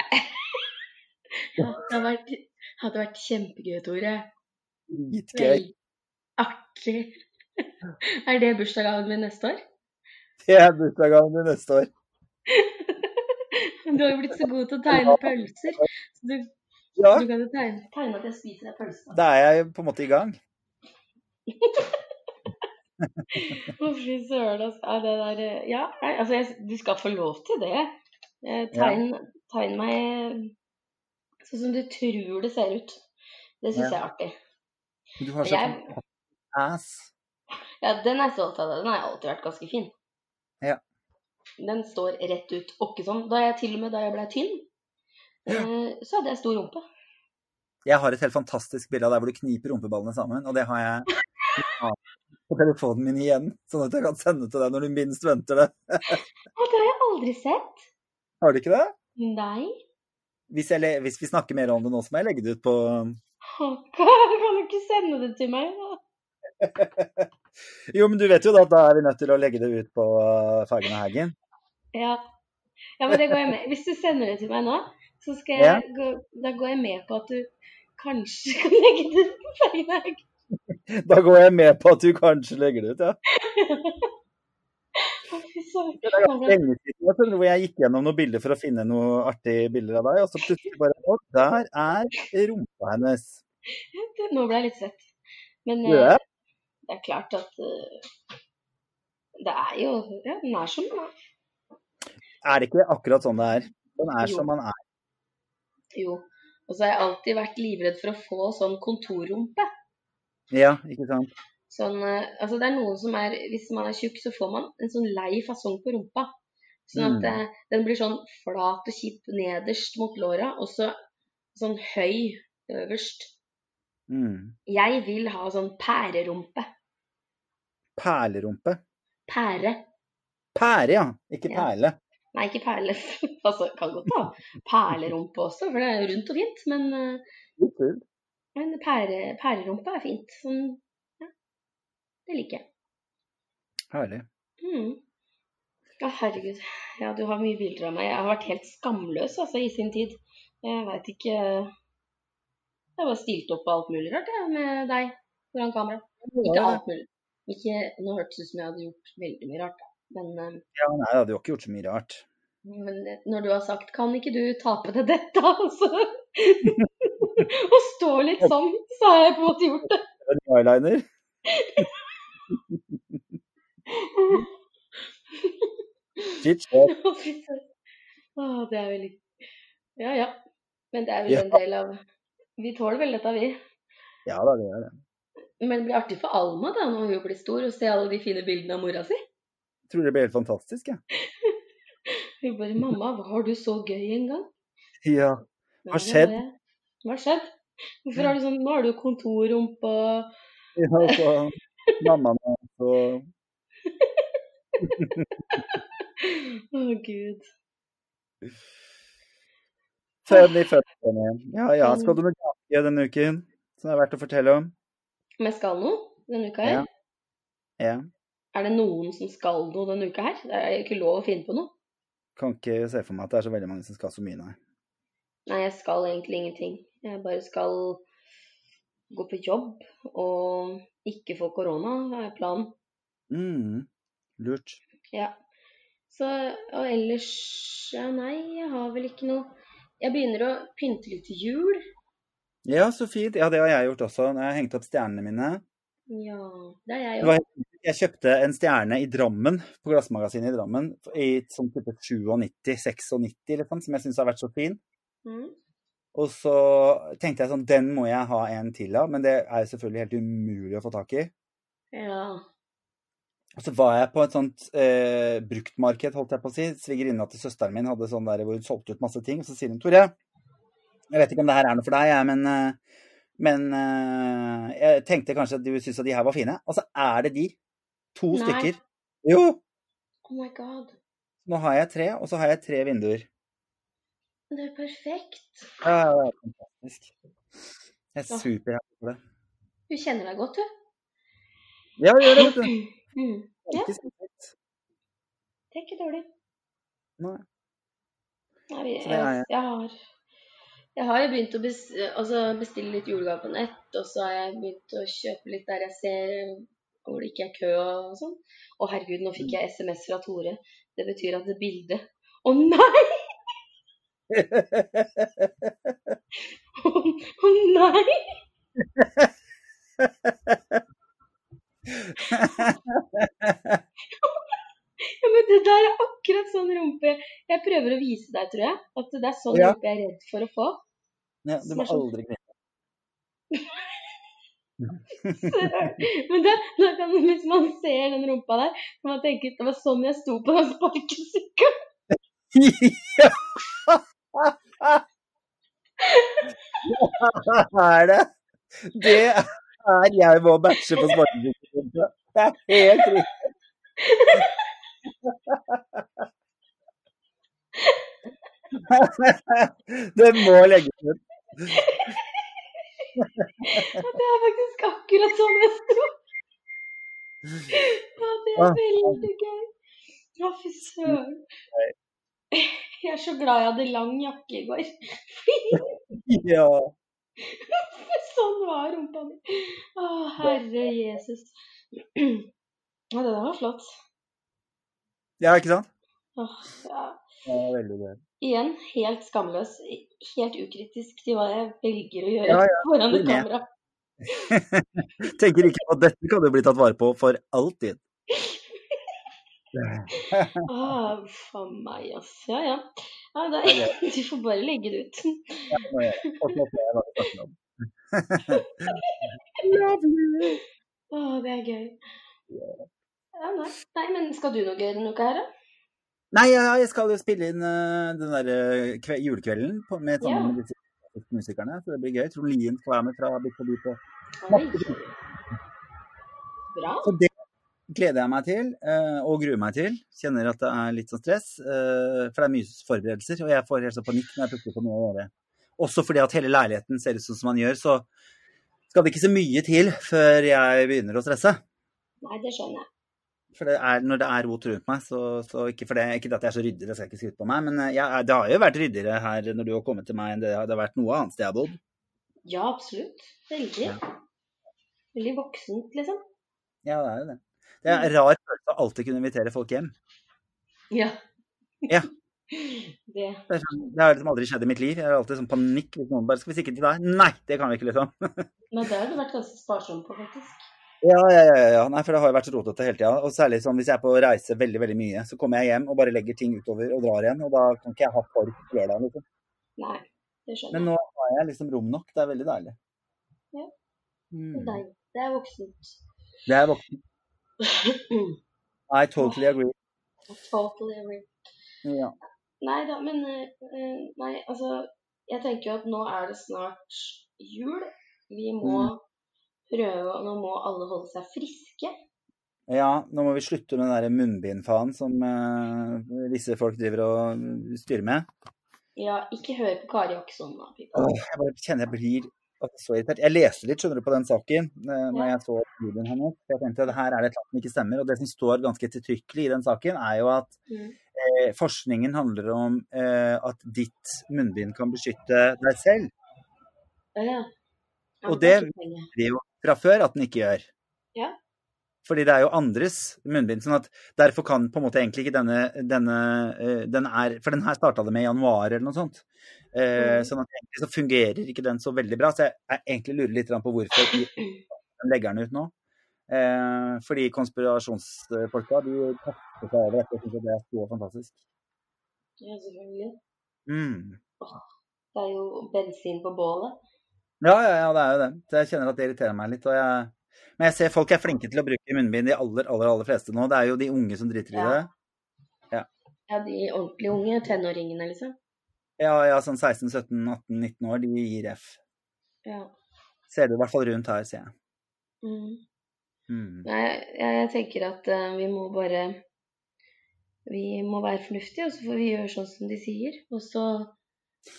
Det hadde vært, hadde vært kjempegøy, Tore. Dritgøy. Artig. Er det bursdagsgaven min neste år? Det er bursdagsgaven din neste år. Du har jo blitt så god til å tegne pølser. Så du, Ja, du kan jo tegne, tegne at jeg spiser en pølse. da er jeg på en måte i gang. Å, fy søren, altså. Det der eh, Ja, nei, altså, jeg, du skal få lov til det. Tegn, ja. tegn meg sånn som du tror det ser ut. Det syns Ja. jeg er artig. Du har så Jeg, ass. ja, den er jeg stolt av. Den har alltid vært ganske fin. Ja. Den står rett ut. Åkke sånn. Da jeg til og med da jeg ble tynn, ja. så hadde jeg stor rumpe. Jeg har et helt fantastisk bilde av deg hvor du kniper rumpeballene sammen, og det har jeg på telefonen min igjen, sånn at jeg kan sende til deg når du minst venter det. ja, det har jeg aldri sett. Har du ikke det? Nei. Hvis, jeg, hvis vi snakker mer om det nå, så må jeg legge det ut på Kan du ikke sende det til meg, da? Jo, men du vet jo da at da er vi nødt til å legge det ut på Fargen og Hagen. Ja. ja, men det går jeg med. Hvis du sender det til meg nå, så skal jeg Ja. gå, da går jeg med på at du kanskje kan legge det ut på Facebook. Da går jeg med på at du kanskje legger det ut, ja. Det er lenge siden hvor jeg gikk gjennom noen bilder for å finne noen artige bilder av deg, og så plutselig bare Å, der er rumpa hennes. Nå ble jeg litt svett. Men Du eh, det er klart at eh, det er jo Ja, den er som den er. Er det ikke akkurat sånn det er? Den er Jo. som man er. Jo. Og så har jeg alltid vært livredd for å få sånn kontorrumpe. Ja, ikke sant? Sånn, eh, altså det er noen som er Hvis man er tjukk, så får man en sånn lei fasong på rumpa. Sånn at Mm. eh, den blir sånn flat og kjip nederst mot låra, og så sånn høy øverst. Mm. Jeg vil ha sånn pærerumpe. Perlerumpe. Pære. Pære, ja. Ikke Ja. perle. Nei, ikke perler, altså, kan godt ha perlerumpe også, for det er rundt og fint. Men, eh, men pære, pærerumpe er fint. Sånn, ja. Det liker jeg. Herlig. Mm. Ja, herregud. Ja, du har mye bilder av meg. Jeg har vært helt skamløs altså, i sin tid. Jeg veit ikke Jeg bare stilt opp på alt mulig rart jeg, med deg foran kamera. Ikke alt mulig. Ikke, nå hørtes det ut som jeg hadde gjort veldig mye rart, da. Men, eh, Ja, nei, jeg hadde jo ikke gjort så mye rart. men når du har sagt 'kan ikke du ta på deg dette', altså Og stå litt sånn, så har jeg på en måte gjort det. En eyeliner. Shit, det er veldig Ja ja. Men det er vel Ja. en del av Vi tåler vel dette, vi. Ja da, det gjør det. Men det blir artig for Alma da, når hun blir stor, å se alle de fine bildene av mora si. Jeg tror det blir helt fantastisk, jeg. Hun bare 'Mamma, var du så gøy en gang?' Ja. Ja, Hva har skjedd? Hva har skjedd? Hvorfor har du sånn Nå har du kontorrumpe og ja så mammaen og Å, gud. Fem i fødselen. Ja ja, skal du med gake denne uken? Som det er verdt å fortelle om? Men skal noe denne uka her? Ja. Ja. Er det noen som skal noe denne uka her? Det er ikke lov å finne på noe. Kan ikke se for meg at det er så veldig mange som skal så mye, nei. Nei, jeg skal egentlig ingenting. Jeg bare skal gå på jobb og ikke få korona, er planen. Mm. Lurt. Ja. Så, og ellers Ja, nei, jeg har vel ikke noe Jeg begynner å pynte litt til jul. Ja, så fint. Ja, det har jeg gjort også. Jeg har hengt opp stjernene mine. Ja, det har jeg Det Jeg kjøpte en stjerne i Drammen, på Glassmagasinet i Drammen, i sånn type 97-96, liksom, som jeg syns har vært så fin. Mm. Og så tenkte jeg sånn, den må jeg ha en til av, men det er selvfølgelig helt umulig å få tak i. Ja. Og så var jeg på et sånt eh, bruktmarked, holdt jeg på å si. Svigerinna til søsteren min hadde sånn der hvor hun solgte ut masse ting. Og så sier hun, Tore, jeg vet ikke om det her er noe for deg, jeg, men, eh, men eh, jeg tenkte kanskje at du syntes at de her var fine. Og så er det de. To Nei. stykker. Jo! Oh my god. Nå har jeg tre, og så har jeg tre vinduer. Det er perfekt. Ja, det er fantastisk. Jeg er superhappy for det. Du kjenner deg godt, du. Ja, jeg gjør det, vet du. Mm. Det er ikke. Det er ikke dårlig. Nei. Nei, jeg, jeg. jeg har jeg har jo begynt å bestille, altså bestille litt julegaver på nett, og så har jeg begynt å kjøpe litt der jeg ser hvor det ikke er kø og sånn. Å herregud, nå fikk jeg SMS fra Tore. Det betyr at det bildet Å nei! Å nei! Ja, men det der er akkurat sånn rumpe Jeg prøver å vise deg, tror jeg. At det er sånn Ja. rumpe jeg er redd for å få. Ja, du må aldri glemme Men da kan, hvis man ser den rumpa der, kan man tenke at det var sånn jeg sto på den sparkesykkelen. Ja! er det? Det er jeg må matche på sparkesykkelen. Det er helt riktig. Det må legges ut. Det er faktisk akkurat sånn jeg sto. Ja, det er Ah. veldig gøy. Å, fy søren. Jeg er så glad jeg hadde lang jakke i går. Ja. Sånn var rumpa mi. Å, herre Jesus. Ja, det der var flott. ja, ikke sant? Åh, ja. Ja, veldig gøy. Igjen helt skamløs. Helt ukritisk til hva jeg velger å gjøre Ja, ja, foran et er kamera. Tenker ikke på at dette kan jo bli tatt vare på for alltid. Ah, for meg, ass. Ja, ja. ja da, du får bare legge det ut. Å, det er gøy. Ja, nei. nei, men skal du noe denne uka her, da? Nei, ja, jeg skal jo spille inn uh, den der uh, kve julekvelden på, med sammen med disse musikerne, så det blir gøy. Trond Lien skal være med fra Bit for bit. Bra. Så det gleder jeg meg til, uh, og gruer meg til. Kjenner at det er litt sånn stress, Uh, for det er mye forberedelser, og jeg får helt sånn panikk når jeg plutselig får noe å gjøre. Også fordi at hele leiligheten ser ut sånn som man gjør, så skal det ikke så mye til før jeg begynner å stresse. Nei, det skjønner jeg. For det er, når det er rot rundt meg, så, så ikke for det, ikke at jeg er så ryddig, det skal jeg ikke skryte på meg, men eh, jeg, det har jo vært ryddigere her når du har kommet til meg enn det har det har vært noe annet sted jeg har bodd. Ja, absolutt. Veldig. Ja. Veldig voksent, liksom. Ja, det er jo det. Det er en rar følelse å alltid kunne invitere folk hjem. Ja. Ja. Det Det, sånn, det har liksom aldri skjedd i mitt liv. Jeg har alltid sånn panikk hvis noen bare Skal vi stikke til deg? Nei, det kan vi ikke, liksom. Men det har du vært ganske sparsom på, faktisk. Ja, ja, ja. ja. Nei, for det har jo vært rotete hele tida. Og særlig sånn hvis jeg er på reise veldig, veldig mye, så kommer jeg hjem og bare legger ting utover og drar igjen. Og da kan ikke jeg ha folk på lørdag, liksom. Nei, det skjønner jeg. Men nå har jeg liksom rom nok. Det er veldig deilig. Ja. Mm. Det deilig. Det er voksent. Det er voksen. I totally agree. totally agree. Ja. Nei da, men eh, eh, Nei, altså Jeg tenker jo at nå er det snart jul. Vi må Mm. Prøve og Nå må alle holde seg friske. ja, nå må vi slutte med den der munnbindfaen som eh, visse folk driver og styrer med. Ja, ikke hør på Kari Akson da. Åh, jeg bare kjenner jeg blir så irritert. Jeg leste litt skjønner du, på den saken eh, når Ja. jeg så videoen hennes. Jeg tenkte at her er det et som ikke stemmer. Og det som står ganske ettertrykkelig i den saken, er jo at Mm. eh, forskningen handler om eh, at ditt munnbind kan beskytte deg selv. Ja, ja. Og det. Det jo fra før at den ikke gjør. Ja. Fordi det er jo andres munnbind. sånn at Derfor kan på en måte egentlig ikke denne, denne eh, den er, For den her starta det med i januar eller noe sånt. Eh, Mm. Sånn at egentlig så fungerer ikke den så veldig bra. Så jeg, jeg egentlig lurer litt på hvorfor de legger den ut nå. Eh, fordi konspirasjonsfolka de kaster seg over dette. Jeg synes at det er så fantastisk. Ja, selvfølgelig. Mm. Det er jo bensin på bålet. Ja, ja, ja, det er jo det. Så jeg kjenner at det irriterer meg litt. Og jeg, men jeg ser folk er flinke til å bruke munnbind, de aller, aller, aller fleste nå. Det er jo de unge som driter i Ja. det. Ja, de ordentlig unge tenåringene, liksom. Ja, ja, sånn 16, 17, 18, 19 år, de gir F. Ja. Ser du i hvert fall rundt her, sier jeg. Mm. Mm. Nei, jeg, jeg tenker at uh, vi må bare Vi må være fornuftige, og så får vi gjøre sånn som de sier. Og så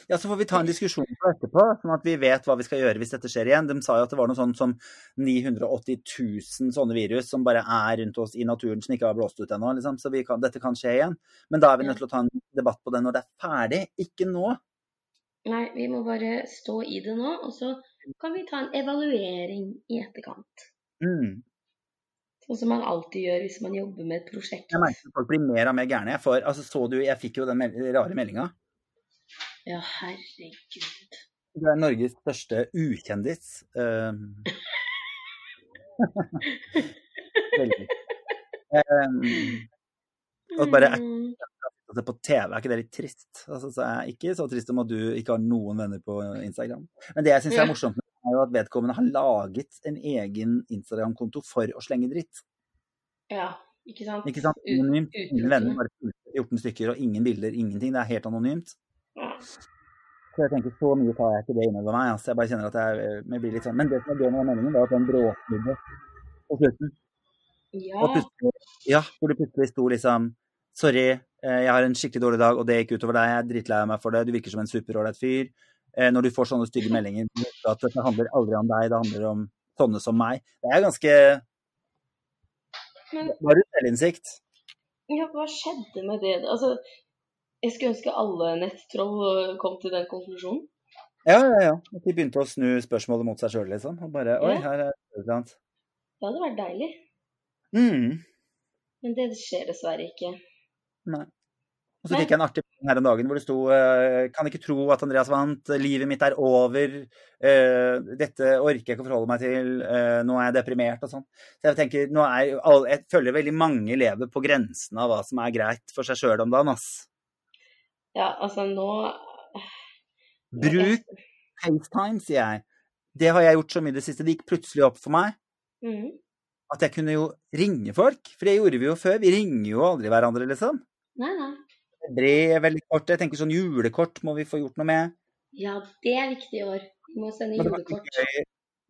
Ja, så får vi ta en diskusjon på etterpå, sånn at vi vet hva vi skal gjøre hvis dette skjer igjen. De sa jo at det var noe sånn som 980 000 sånne virus som bare er rundt oss i naturen som ikke har blåst ut ennå, liksom. Så vi kan, dette kan skje igjen. Men da er vi nødt til å ta en debatt på det når det er ferdig, ikke nå. Nei, vi må bare stå i det nå, og så kan vi ta en evaluering i etterkant. Mm. Sånn som man alltid gjør hvis man jobber med et prosjekt. Jeg merker at folk blir mer og mer gærne. Jeg, får, altså, så du, jeg fikk jo den rare meldinga. Ja, herregud. Du er Norges største ukjendis. Um, veldig. Um, og bare er Mm. se på TV, er ikke det litt trist? Altså, så er jeg ikke så trist om at du ikke har noen venner på Instagram. Men det jeg syns er morsomt, er jo at vedkommende har laget en egen Instagram-konto for å slenge dritt. Ja, ikke sant? Ikke sant? Anonymt. Ingen venner, bare 14 stykker, og ingen bilder, ingenting. Det er helt anonymt. Så jeg tenker, så mye tar jeg ikke det innover meg. Altså. Jeg bare kjenner at jeg, jeg blir litt sånn. Men det som er gøy med den meldingen, var at den bråsnudde på slutten. ja. Plutselig, ja, hvor det plutselig sto liksom Sorry, eh, jeg har en skikkelig dårlig dag, og det gikk utover deg. Jeg er drittlei meg for det. Du virker som en superålreit fyr. Eh, Når du får sånne stygge meldinger, at det handler aldri om deg, det handler om sånne som meg. Det er ganske Men du selvinnsikt? ja, hva skjedde med det? Altså, jeg skulle ønske alle nettroll kom til den konklusjonen. Ja, ja, ja. At de begynte å snu spørsmålet mot seg sjøl, liksom. Og bare Oi, Ja. her er det et annet. Det hadde vært deilig. Mm. Men det skjer dessverre ikke. Nei. Og så fikk jeg en artig melding her om dagen hvor det sto eh, Kan ikke tro at Andreas vant. Livet mitt er over. eh, dette orker jeg ikke å forholde meg til. eh, nå er jeg deprimert og sånn. Så jeg tenker, nå er Jeg føler veldig mange lever på grensen av hva som er greit for seg sjøl om dagen, ass. Ja, altså nå Bruk FaceTime, sier jeg. Det har jeg gjort så mye i det siste. Det gikk plutselig opp for meg mm. at jeg kunne jo ringe folk. For det gjorde vi jo før. Vi ringer jo aldri hverandre, liksom. Nei, nei. Brev veldig kort. Jeg tenker sånn julekort må vi få gjort noe med. Ja, det er viktig i år. Vi må sende julekort.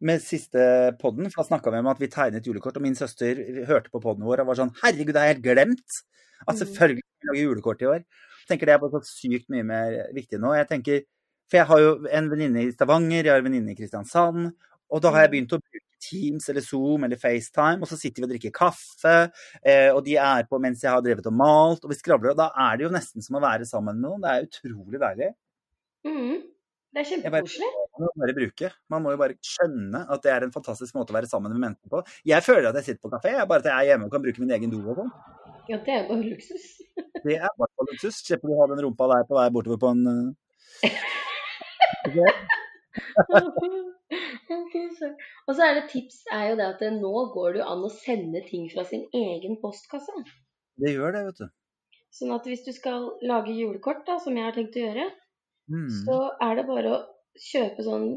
med siste podden, for da snakka vi om at vi tegnet julekort, og min søster hørte på podden vår og var sånn Herregud, det har jeg helt glemt! At Mm. selvfølgelig skal vi lage julekort i år. Tenker det er bare så sykt mye mer viktig nå. Jeg tenker, For jeg har jo en venninne i Stavanger, jeg har en venninne i Kristiansand, og da har jeg Mm. begynt å bruke Teams eller Zoom eller FaceTime, og så sitter vi og drikker kaffe, eh, og de er på mens jeg har drevet og malt, og vi skravler, og da er det jo nesten som å være sammen med noen. Det er utrolig deilig. Mm. Det er kjempekoselig. Man må bare bruke. Man må jo bare skjønne at det er en fantastisk måte å være sammen med mennesker på. Jeg føler at jeg sitter på kafé, bare at jeg er hjemme og kan bruke min egen do og sånn. Ja, det er jo bare luksus. Det er i hvert fall luksus. Slipper du å ha den rumpa der på vei bortover på en okay. Ok, Og så er det tips er jo det at det, nå går det jo an å sende ting fra sin egen postkasse. Det gjør det, vet du. Sånn at hvis du skal lage julekort, da, som jeg har tenkt å gjøre, Mm. så er det bare å kjøpe sånn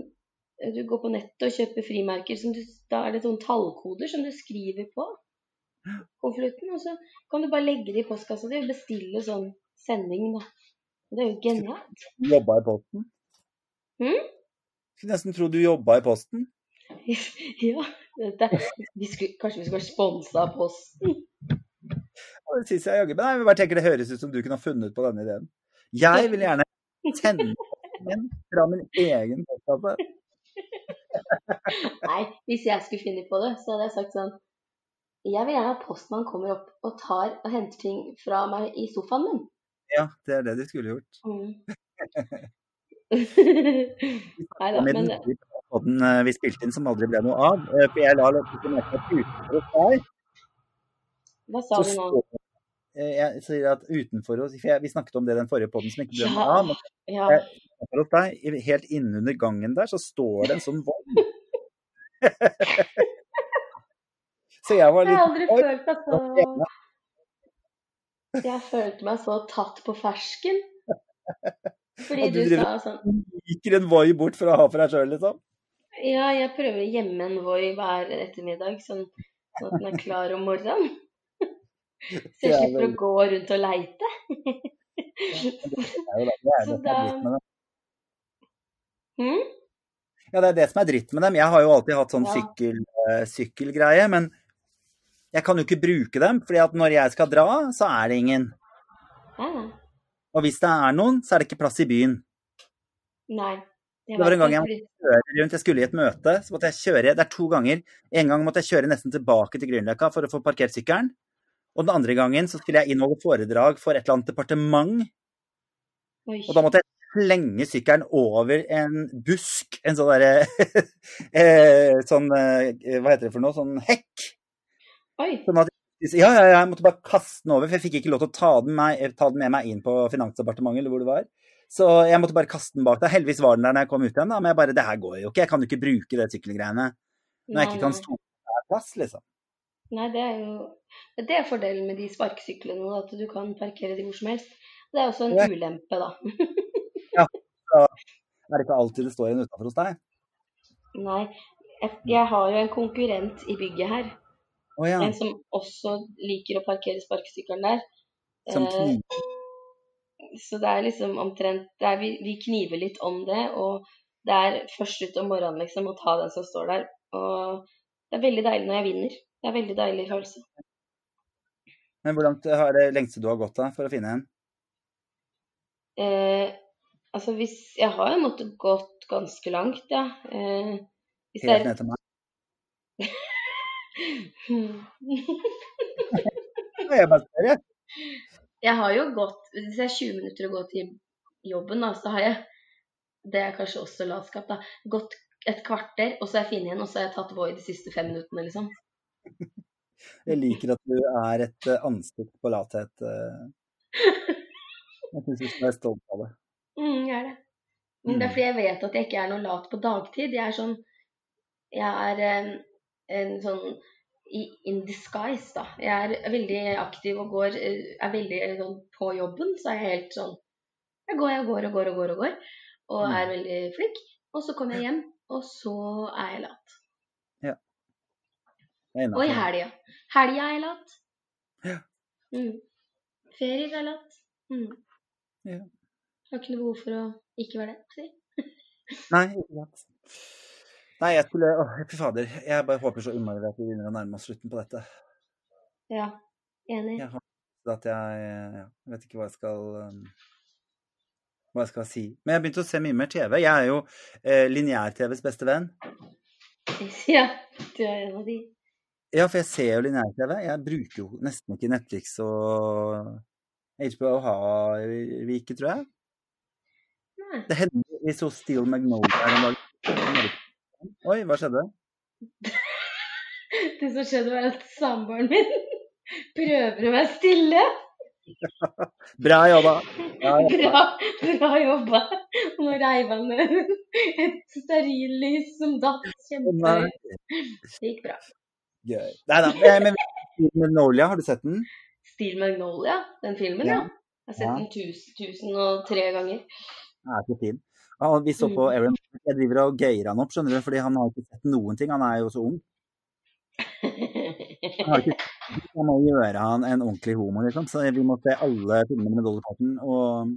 Du går på nettet og kjøper frimerker. Som du, da er det sånne tallkoder som du skriver på konvolutten. Og så kan du bare legge det i postkassa di og bestille sånn sending, da. Det er jo genialt. Jobba i Posten? Hm? Skulle nesten tro du jobba i Posten. ja. Dette, vi skulle, kanskje vi skulle vært sponsa av Posten? Ja, det syns jeg jaggu. Men jeg bare tenker det høres ut som du kunne ha funnet på denne ideen. Jeg vil gjerne sende min fra min egen postkasse. Nei, hvis jeg skulle finne på det, så hadde jeg sagt sånn Jeg vil gjerne at postmannen kommer opp og tar og henter ting fra meg i sofaen min. Ja, det er det du skulle gjort. Mm. Nei da, men den podden eh, vi spilte inn som aldri ble noe av. eh, For jeg la litt merke at utenfor hos deg hva sa du nå? eh, Jeg sier at utenfor hos For jeg, vi snakket om det den forrige podden som ikke ble noe av. Men Ja, jeg, hos helt innunder gangen der, så står det en sånn vogn. så jeg var jeg har aldri følt meg så Jeg følte meg så tatt på fersken. Fordi du du sa sånn Liker en Voi bort for å ha for deg sjøl, liksom? Ja, jeg prøver å gjemme en Voi hver ettermiddag, sånn, sånn at den er klar om morgenen. Så jeg er slipper å gå rundt og leite. Så da-. Hm? Ja, det er det som er dritt med dem. Jeg har jo alltid hatt sånn sykkel, eh, sykkelgreie, men jeg kan jo ikke bruke dem, fordi at når jeg skal dra, så er det ingen. Nei. Og hvis det er noen, så er det ikke plass i byen. nei. Det var en gang jeg måtte Kjøre rundt, Jeg skulle i et møte, så måtte jeg kjøre Det er to ganger. En gang måtte jeg kjøre nesten tilbake til Grünerløkka for å få parkert sykkelen. Og den andre gangen så skulle jeg innholde foredrag for et eller annet departement. Oi. Og da måtte jeg slenge sykkelen over en busk, en sånn derre eh, Sånn eh, Hva heter det for noe? Sånn hekk. Oi. Sånn at, ja, ja, ja, jeg måtte bare kaste den over, for jeg fikk ikke lov til å ta den, med, ta den med meg inn på Finansdepartementet, eller hvor det var. Så jeg måtte bare kaste den bak deg. Heldigvis var den der når jeg kom ut igjen, da, men jeg bare Det her går jo ikke. Jeg kan jo ikke bruke det sykkelgreiene når jeg ikke kan stå på plass, liksom. Nei, det er jo Det er fordelen med de sparkesyklene, at du kan parkere de hvor som helst. Det er også en Ja. ulempe, da. Er det ikke alltid det står en utafor hos deg? Nei. Jeg, jeg har jo en konkurrent i bygget her, Å ja. en som også liker å parkere sparkesykkelen der. Som Eh, kniv. Så det er liksom omtrent er, vi, vi kniver litt om det, og det er først ut om morgenen liksom å ta den som står der. Og det er veldig deilig når jeg vinner. Det er veldig deilig følelse. Men hvor langt har det lengste du har gått da for å finne en? Eh, altså hvis Jeg har jo måttet gått ganske langt, ja. Eh, hvis Helt ned til meg? Er Ja, Jeg jeg. Jeg har jo gått Hvis det er 20 minutter å gå til jobben, da, så har jeg Det er kanskje også latskap, da. Gått et kvarter, og så har jeg funnet en, og så har jeg tatt Voi de siste fem minuttene, liksom. Jeg liker at du er et eh, ansikt på lathet. eh. Jeg syns du skal være stolt av det. Mm, jeg er det. Men det er Mm. fordi jeg vet at jeg ikke er noe lat på dagtid. Jeg er sånn Jeg er en, en sånn i, in disguise, da. Jeg er veldig aktiv og går eh, Er veldig eh, sånn på jobben, så er jeg helt sånn Jeg går og går og går og går og går, og Mm. er veldig flink. Og så kommer jeg hjem, og så er jeg lat. Ja. Og i helga. Helga er jeg lat. Ja. Mm. Ferier er lat. Mm. Ja. Har ikke noe behov for å ikke være det. Si. Nei, ikke sant. Nei, jeg skulle Åh, fy fader. Jeg bare håper så innmari at vi begynner å nærme oss slutten på dette. Ja. Enig. Jeg har at jeg ja, vet ikke hva jeg skal um, hva jeg skal si. Men jeg har begynt å se mye mer TV. Jeg er jo eh, lineær-TVs beste venn. Ja, du er en av de. Ja, for jeg ser jo lineær-TV. Jeg bruker jo nesten ikke Netflix og HBO har vi ikke, tror jeg. Nei. Det hender vi så Steel Magnolia her en dag. Oi, hva skjedde? Det som skjedde, var at samboeren min prøver å være stille. Bra jobba! Ja, ja. Bra, bra jobba. Nå reiv han ned et stearinlys som datt kjempehøyt. Det gikk bra. Gøy. Nei da. Men Steel Magnolia, har du sett den? Steel Magnolia, den filmen, ja. Ja. Jeg har sett den tusen, tusen og tre ganger. Den er så fin. Ja, vi så på Mm. Aaron Jeg driver og gøyer han opp, skjønner du, fordi han har ikke sett noen ting. Han er jo så ung. Han, har ikke, han må gjøre han en ordentlig homo, liksom. Så vi må se alle filmene med Dolly Parton. Og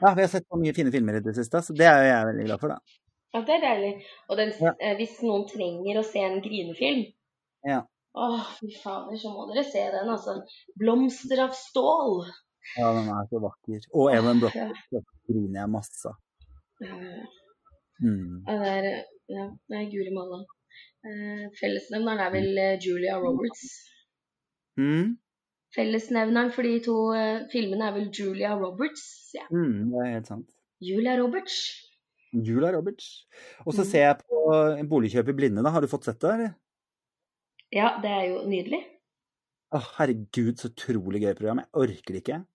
ja, vi har sett så mye fine filmer i det siste, så det er jeg veldig glad for, da. Ja, det er deilig. Og den, Ja. eh, hvis noen trenger å se en grinefilm Ja. Åh, fy fader, så må dere se den, altså. 'Blomster av stål'. Ja, den er så vakker. Og Aaron Brock Ja. griner jeg masse av. Ja, Mm. det er Ja, det er guri malla. Eh, fellesnevneren er vel eh, Julia Roberts. Mm. Fellesnevneren for de to eh, filmene er vel Julia Roberts, jeg. Mm, det er helt sant. Julia Roberts. Julia Roberts. Og så Mm. ser jeg på en boligkjøp i blinde, da. Har du fått sett det, eller? Ja, det er jo nydelig. Å, herregud, så utrolig gøy program. Jeg orker ikke.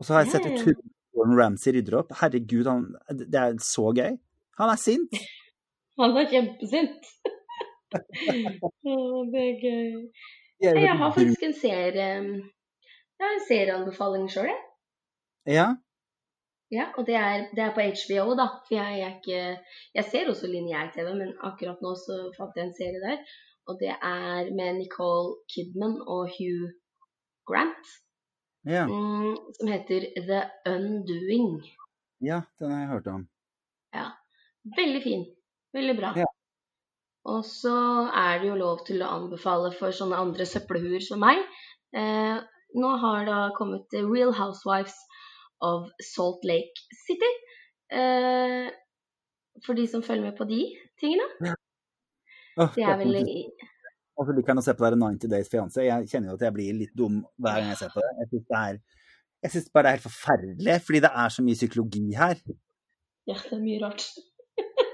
Og så har jeg sett utrolig Gordon Ramsay rydder opp. Herregud, han, det er så gøy. Han er sint. Han er kjempesint. oh, det er gøy. Jeg har faktisk en serie Jeg har en serieanbefaling sjøl, jeg. Ja. Ja, og det er, det er på HBO, da. For jeg, er ikke Jeg ser også lineær-TV, men akkurat nå så fant jeg en serie der. Og det er med Nicole Kidman og Hugh Grant, ja. mm, som heter The Undoing. Ja, den har jeg hørt om. Ja. Veldig fin. Veldig bra. Ja. Og så er det jo lov til å anbefale for sånne andre søppelhuer som meg. Eh, nå har da kommet The Real Housewives of Salt Lake City. Eh, for de som følger med på de tingene. Åh, Det er vel Karsten, i- Og så liker han å se på det der 90 Days Fiancé. Jeg kjenner jo at jeg blir litt dum hver gang jeg ser på det. Jeg syns det er jeg synes bare det er helt forferdelig, fordi det er så mye psykologi her. Ja, det er mye rart.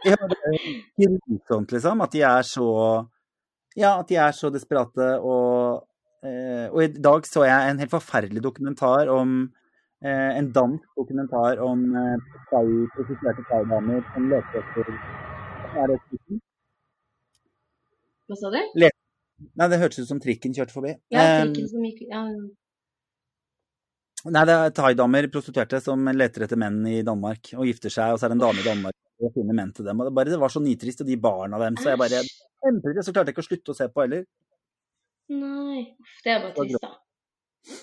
Ja, det er grusomt, liksom. At de er så Ja, at de er så desperate og eh, Og i dag så jeg en helt forferdelig dokumentar om eh, En dansk dokumentar om eh, thai- thaidamer som leter etter er? Hva sa du? Nei, det hørtes ut som trikken kjørte forbi. Ja, trikken som gikk ja, Nei, det er thaidamer, prostituerte, som leter etter menn i Danmark og gifter seg, og så er det en dame i Danmark og finner menn til dem. Og det, bare, det var så nitrist, og de barna dem, så jeg bare Æsj. kjempetrist, så klarte jeg ikke å slutte å se på heller. Nei. Det er bare trist, da.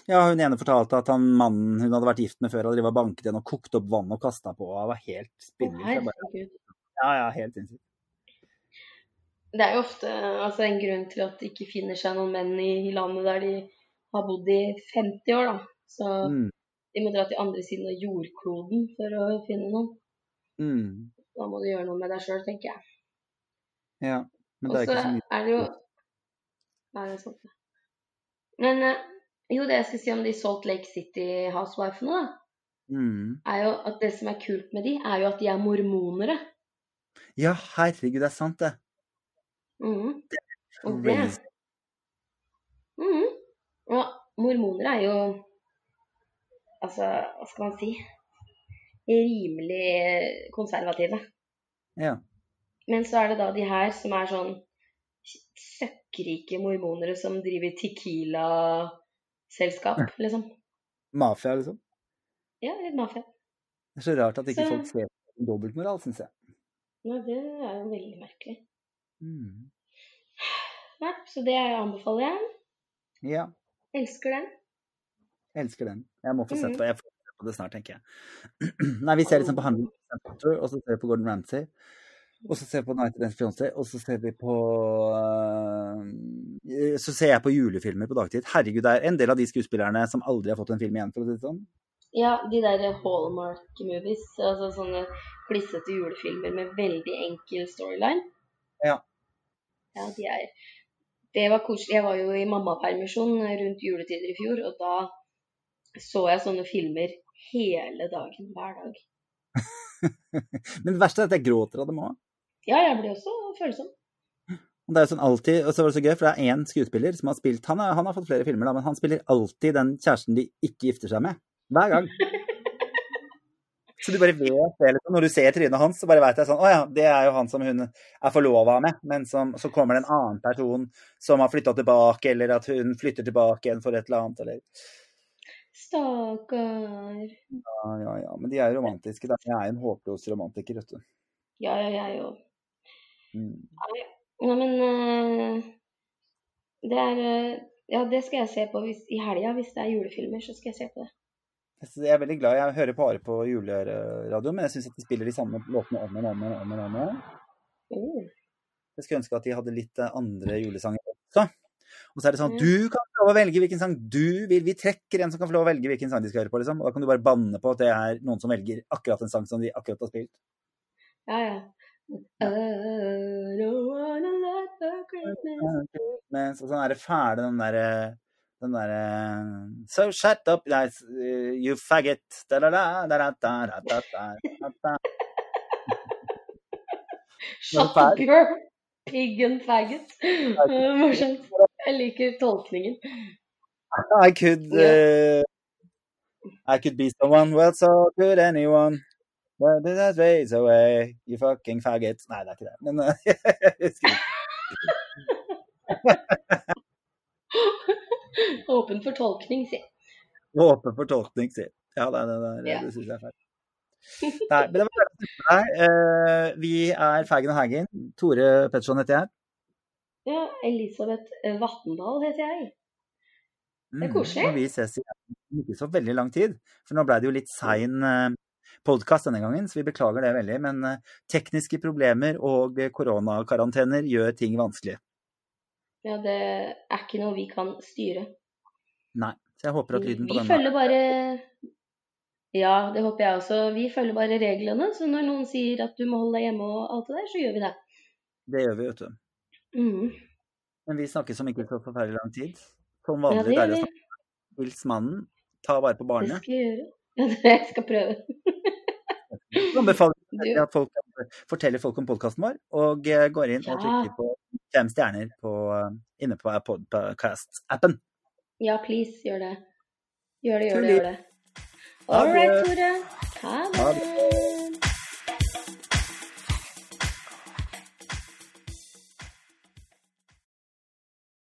Ja, hun ene fortalte at han mannen hun hadde vært gift med før, hadde banket henne og kokt opp vann og kasta på, det var helt spinnvill. Ja, ja, helt sinnssykt. Det er jo ofte altså, en grunn til at det ikke finner seg noen menn i landet der de har bodd i 50 år, da. Så Mm, de må dra til andre siden av jordkloden for å finne noen. mm, Da må du gjøre noe med deg sjøl, tenker jeg. ja. Men det er ikke så mye. er det jo Nei, det er sant. Men eh, jo, det jeg skulle si om de Salt Lake City housewifene, da, Mm. er jo at det som er kult med de, er jo at de er mormonere. Ja, herregud, det er sant, det. Mhm. Og det. Mhm. Og mormoner er jo Altså, hva skal man si Rimelig konservative. Ja. Men så er det da de her som er sånn søkkrike mormonere som driver Tequila-selskap, liksom. Mafia, liksom. Ja, litt mafia. Det er så rart at ikke Så- folk ser dobbeltmoral, syns jeg. Ja, det er jo veldig merkelig. Mm. Nei, så det anbefaler jeg. Ja, Elsker den. elsker den. Jeg må få sett Mhm. på, jeg får se på det snart, tenker jeg. Nei, vi ser liksom på Handel og så ser vi på Gordon Ramsay. Og så ser vi på Night Dance Fiancé, og så ser vi på øh, Så ser jeg på julefilmer på dagtid. Herregud, det er en del av de skuespillerne som aldri har fått en film igjen, for å si det sånn. Ja, de der Hallmark-movies, altså sånne klissete julefilmer med veldig enkel storyline. Ja. Ja, de er Det var koselig. Jeg var jo i mammapermisjon rundt juletider i fjor, og da så jeg sånne filmer hele dagen, hver dag. Men det verste er at jeg gråter av dem òg. Ja, jeg blir også følsom. Det er jo sånn alltid, og så var det så gøy, for det er én skuespiller som har spilt han, er, han har fått flere filmer, da, men han spiller alltid den kjæresten de ikke gifter seg med. Hver gang. Så du bare vet det, liksom. Når du ser trynet hans, så bare vet jeg sånn Å ja, det er jo han som hun er forlova med. Men som, så kommer det en annen person som har flytta tilbake, eller at hun flytter tilbake igjen for et eller annet, eller Stakkar. Ja, ja, ja. Men de er jo romantiske. Da. Jeg er en håpløs romantiker, vet du. Ja, ja, jeg òg. Mm. Nei, men eh, det er eh, Ja, det skal jeg se på hvis, i helga. Hvis det er julefilmer, så skal jeg se på det. Jeg er veldig glad. Jeg hører bare på juleradio, men jeg syns at de spiller de samme låtene om og om og om. og om, igjen. Oh. Jeg skulle ønske at de hadde litt eh, andre julesanger også. Og så er det sånn at Du kan få lov å velge hvilken sang du vil. Vi trekker en som kan få lov å velge hvilken sang de skal høre på, liksom. Og da kan du bare banne på at det er noen som velger akkurat en sang som de akkurat har spilt. Ja, ja. I don't wanna let the Christmas Men så sånn er det fæle den derre den derre eh, So shut up, guys, eh, you faggot. Da, da, da, Shut up, girl. Piggen faggot. Morsomt. Jeg liker tolkningen. I could uh, I could be someone, well, so good anyone. but Well, that ways away, you fucking faggot. Nei, det er ikke det, men uh, Åpen for tolkning, si. Åpen for tolkning, si. Ja, det, det, det, Ja. det syns jeg er feil. Nei, men det var å med deg. Eh, vi er Feigen og Hagen. Tore Petterson heter jeg. Ja, Elisabeth Vatndal heter jeg. Det er Mm, koselig. Mm, vi ses igjen ikke så veldig lang tid. For nå ble det jo litt sein uh, podkast denne gangen, så vi beklager det veldig. Men eh, tekniske problemer og eh, koronakarantener gjør ting vanskelig. Ja, det er ikke noe vi kan styre. Nei. Så jeg håper at lyden på Vi denne følger bare Ja, det håper jeg også. Vi følger bare reglene. Så når noen sier at du må holde deg hjemme og alt det der, så gjør vi det. Det gjør vi, vet du. Mm. Men vi snakkes om ikke så forferdelig lang tid. Som Ja, vanlig gjør deilig å snakke Hils mannen. Ta vare på barnet. Det skal jeg gjøre. Ja, det jeg skal prøve. Anbefaler at folk forteller folk om podkasten vår, og eh, går inn og trykker på fem stjerner på, eh, inne på Podcast-appen. ja, please, gjør det. Gjør det, gjør det, gjør det. All right. Tore. Ha det.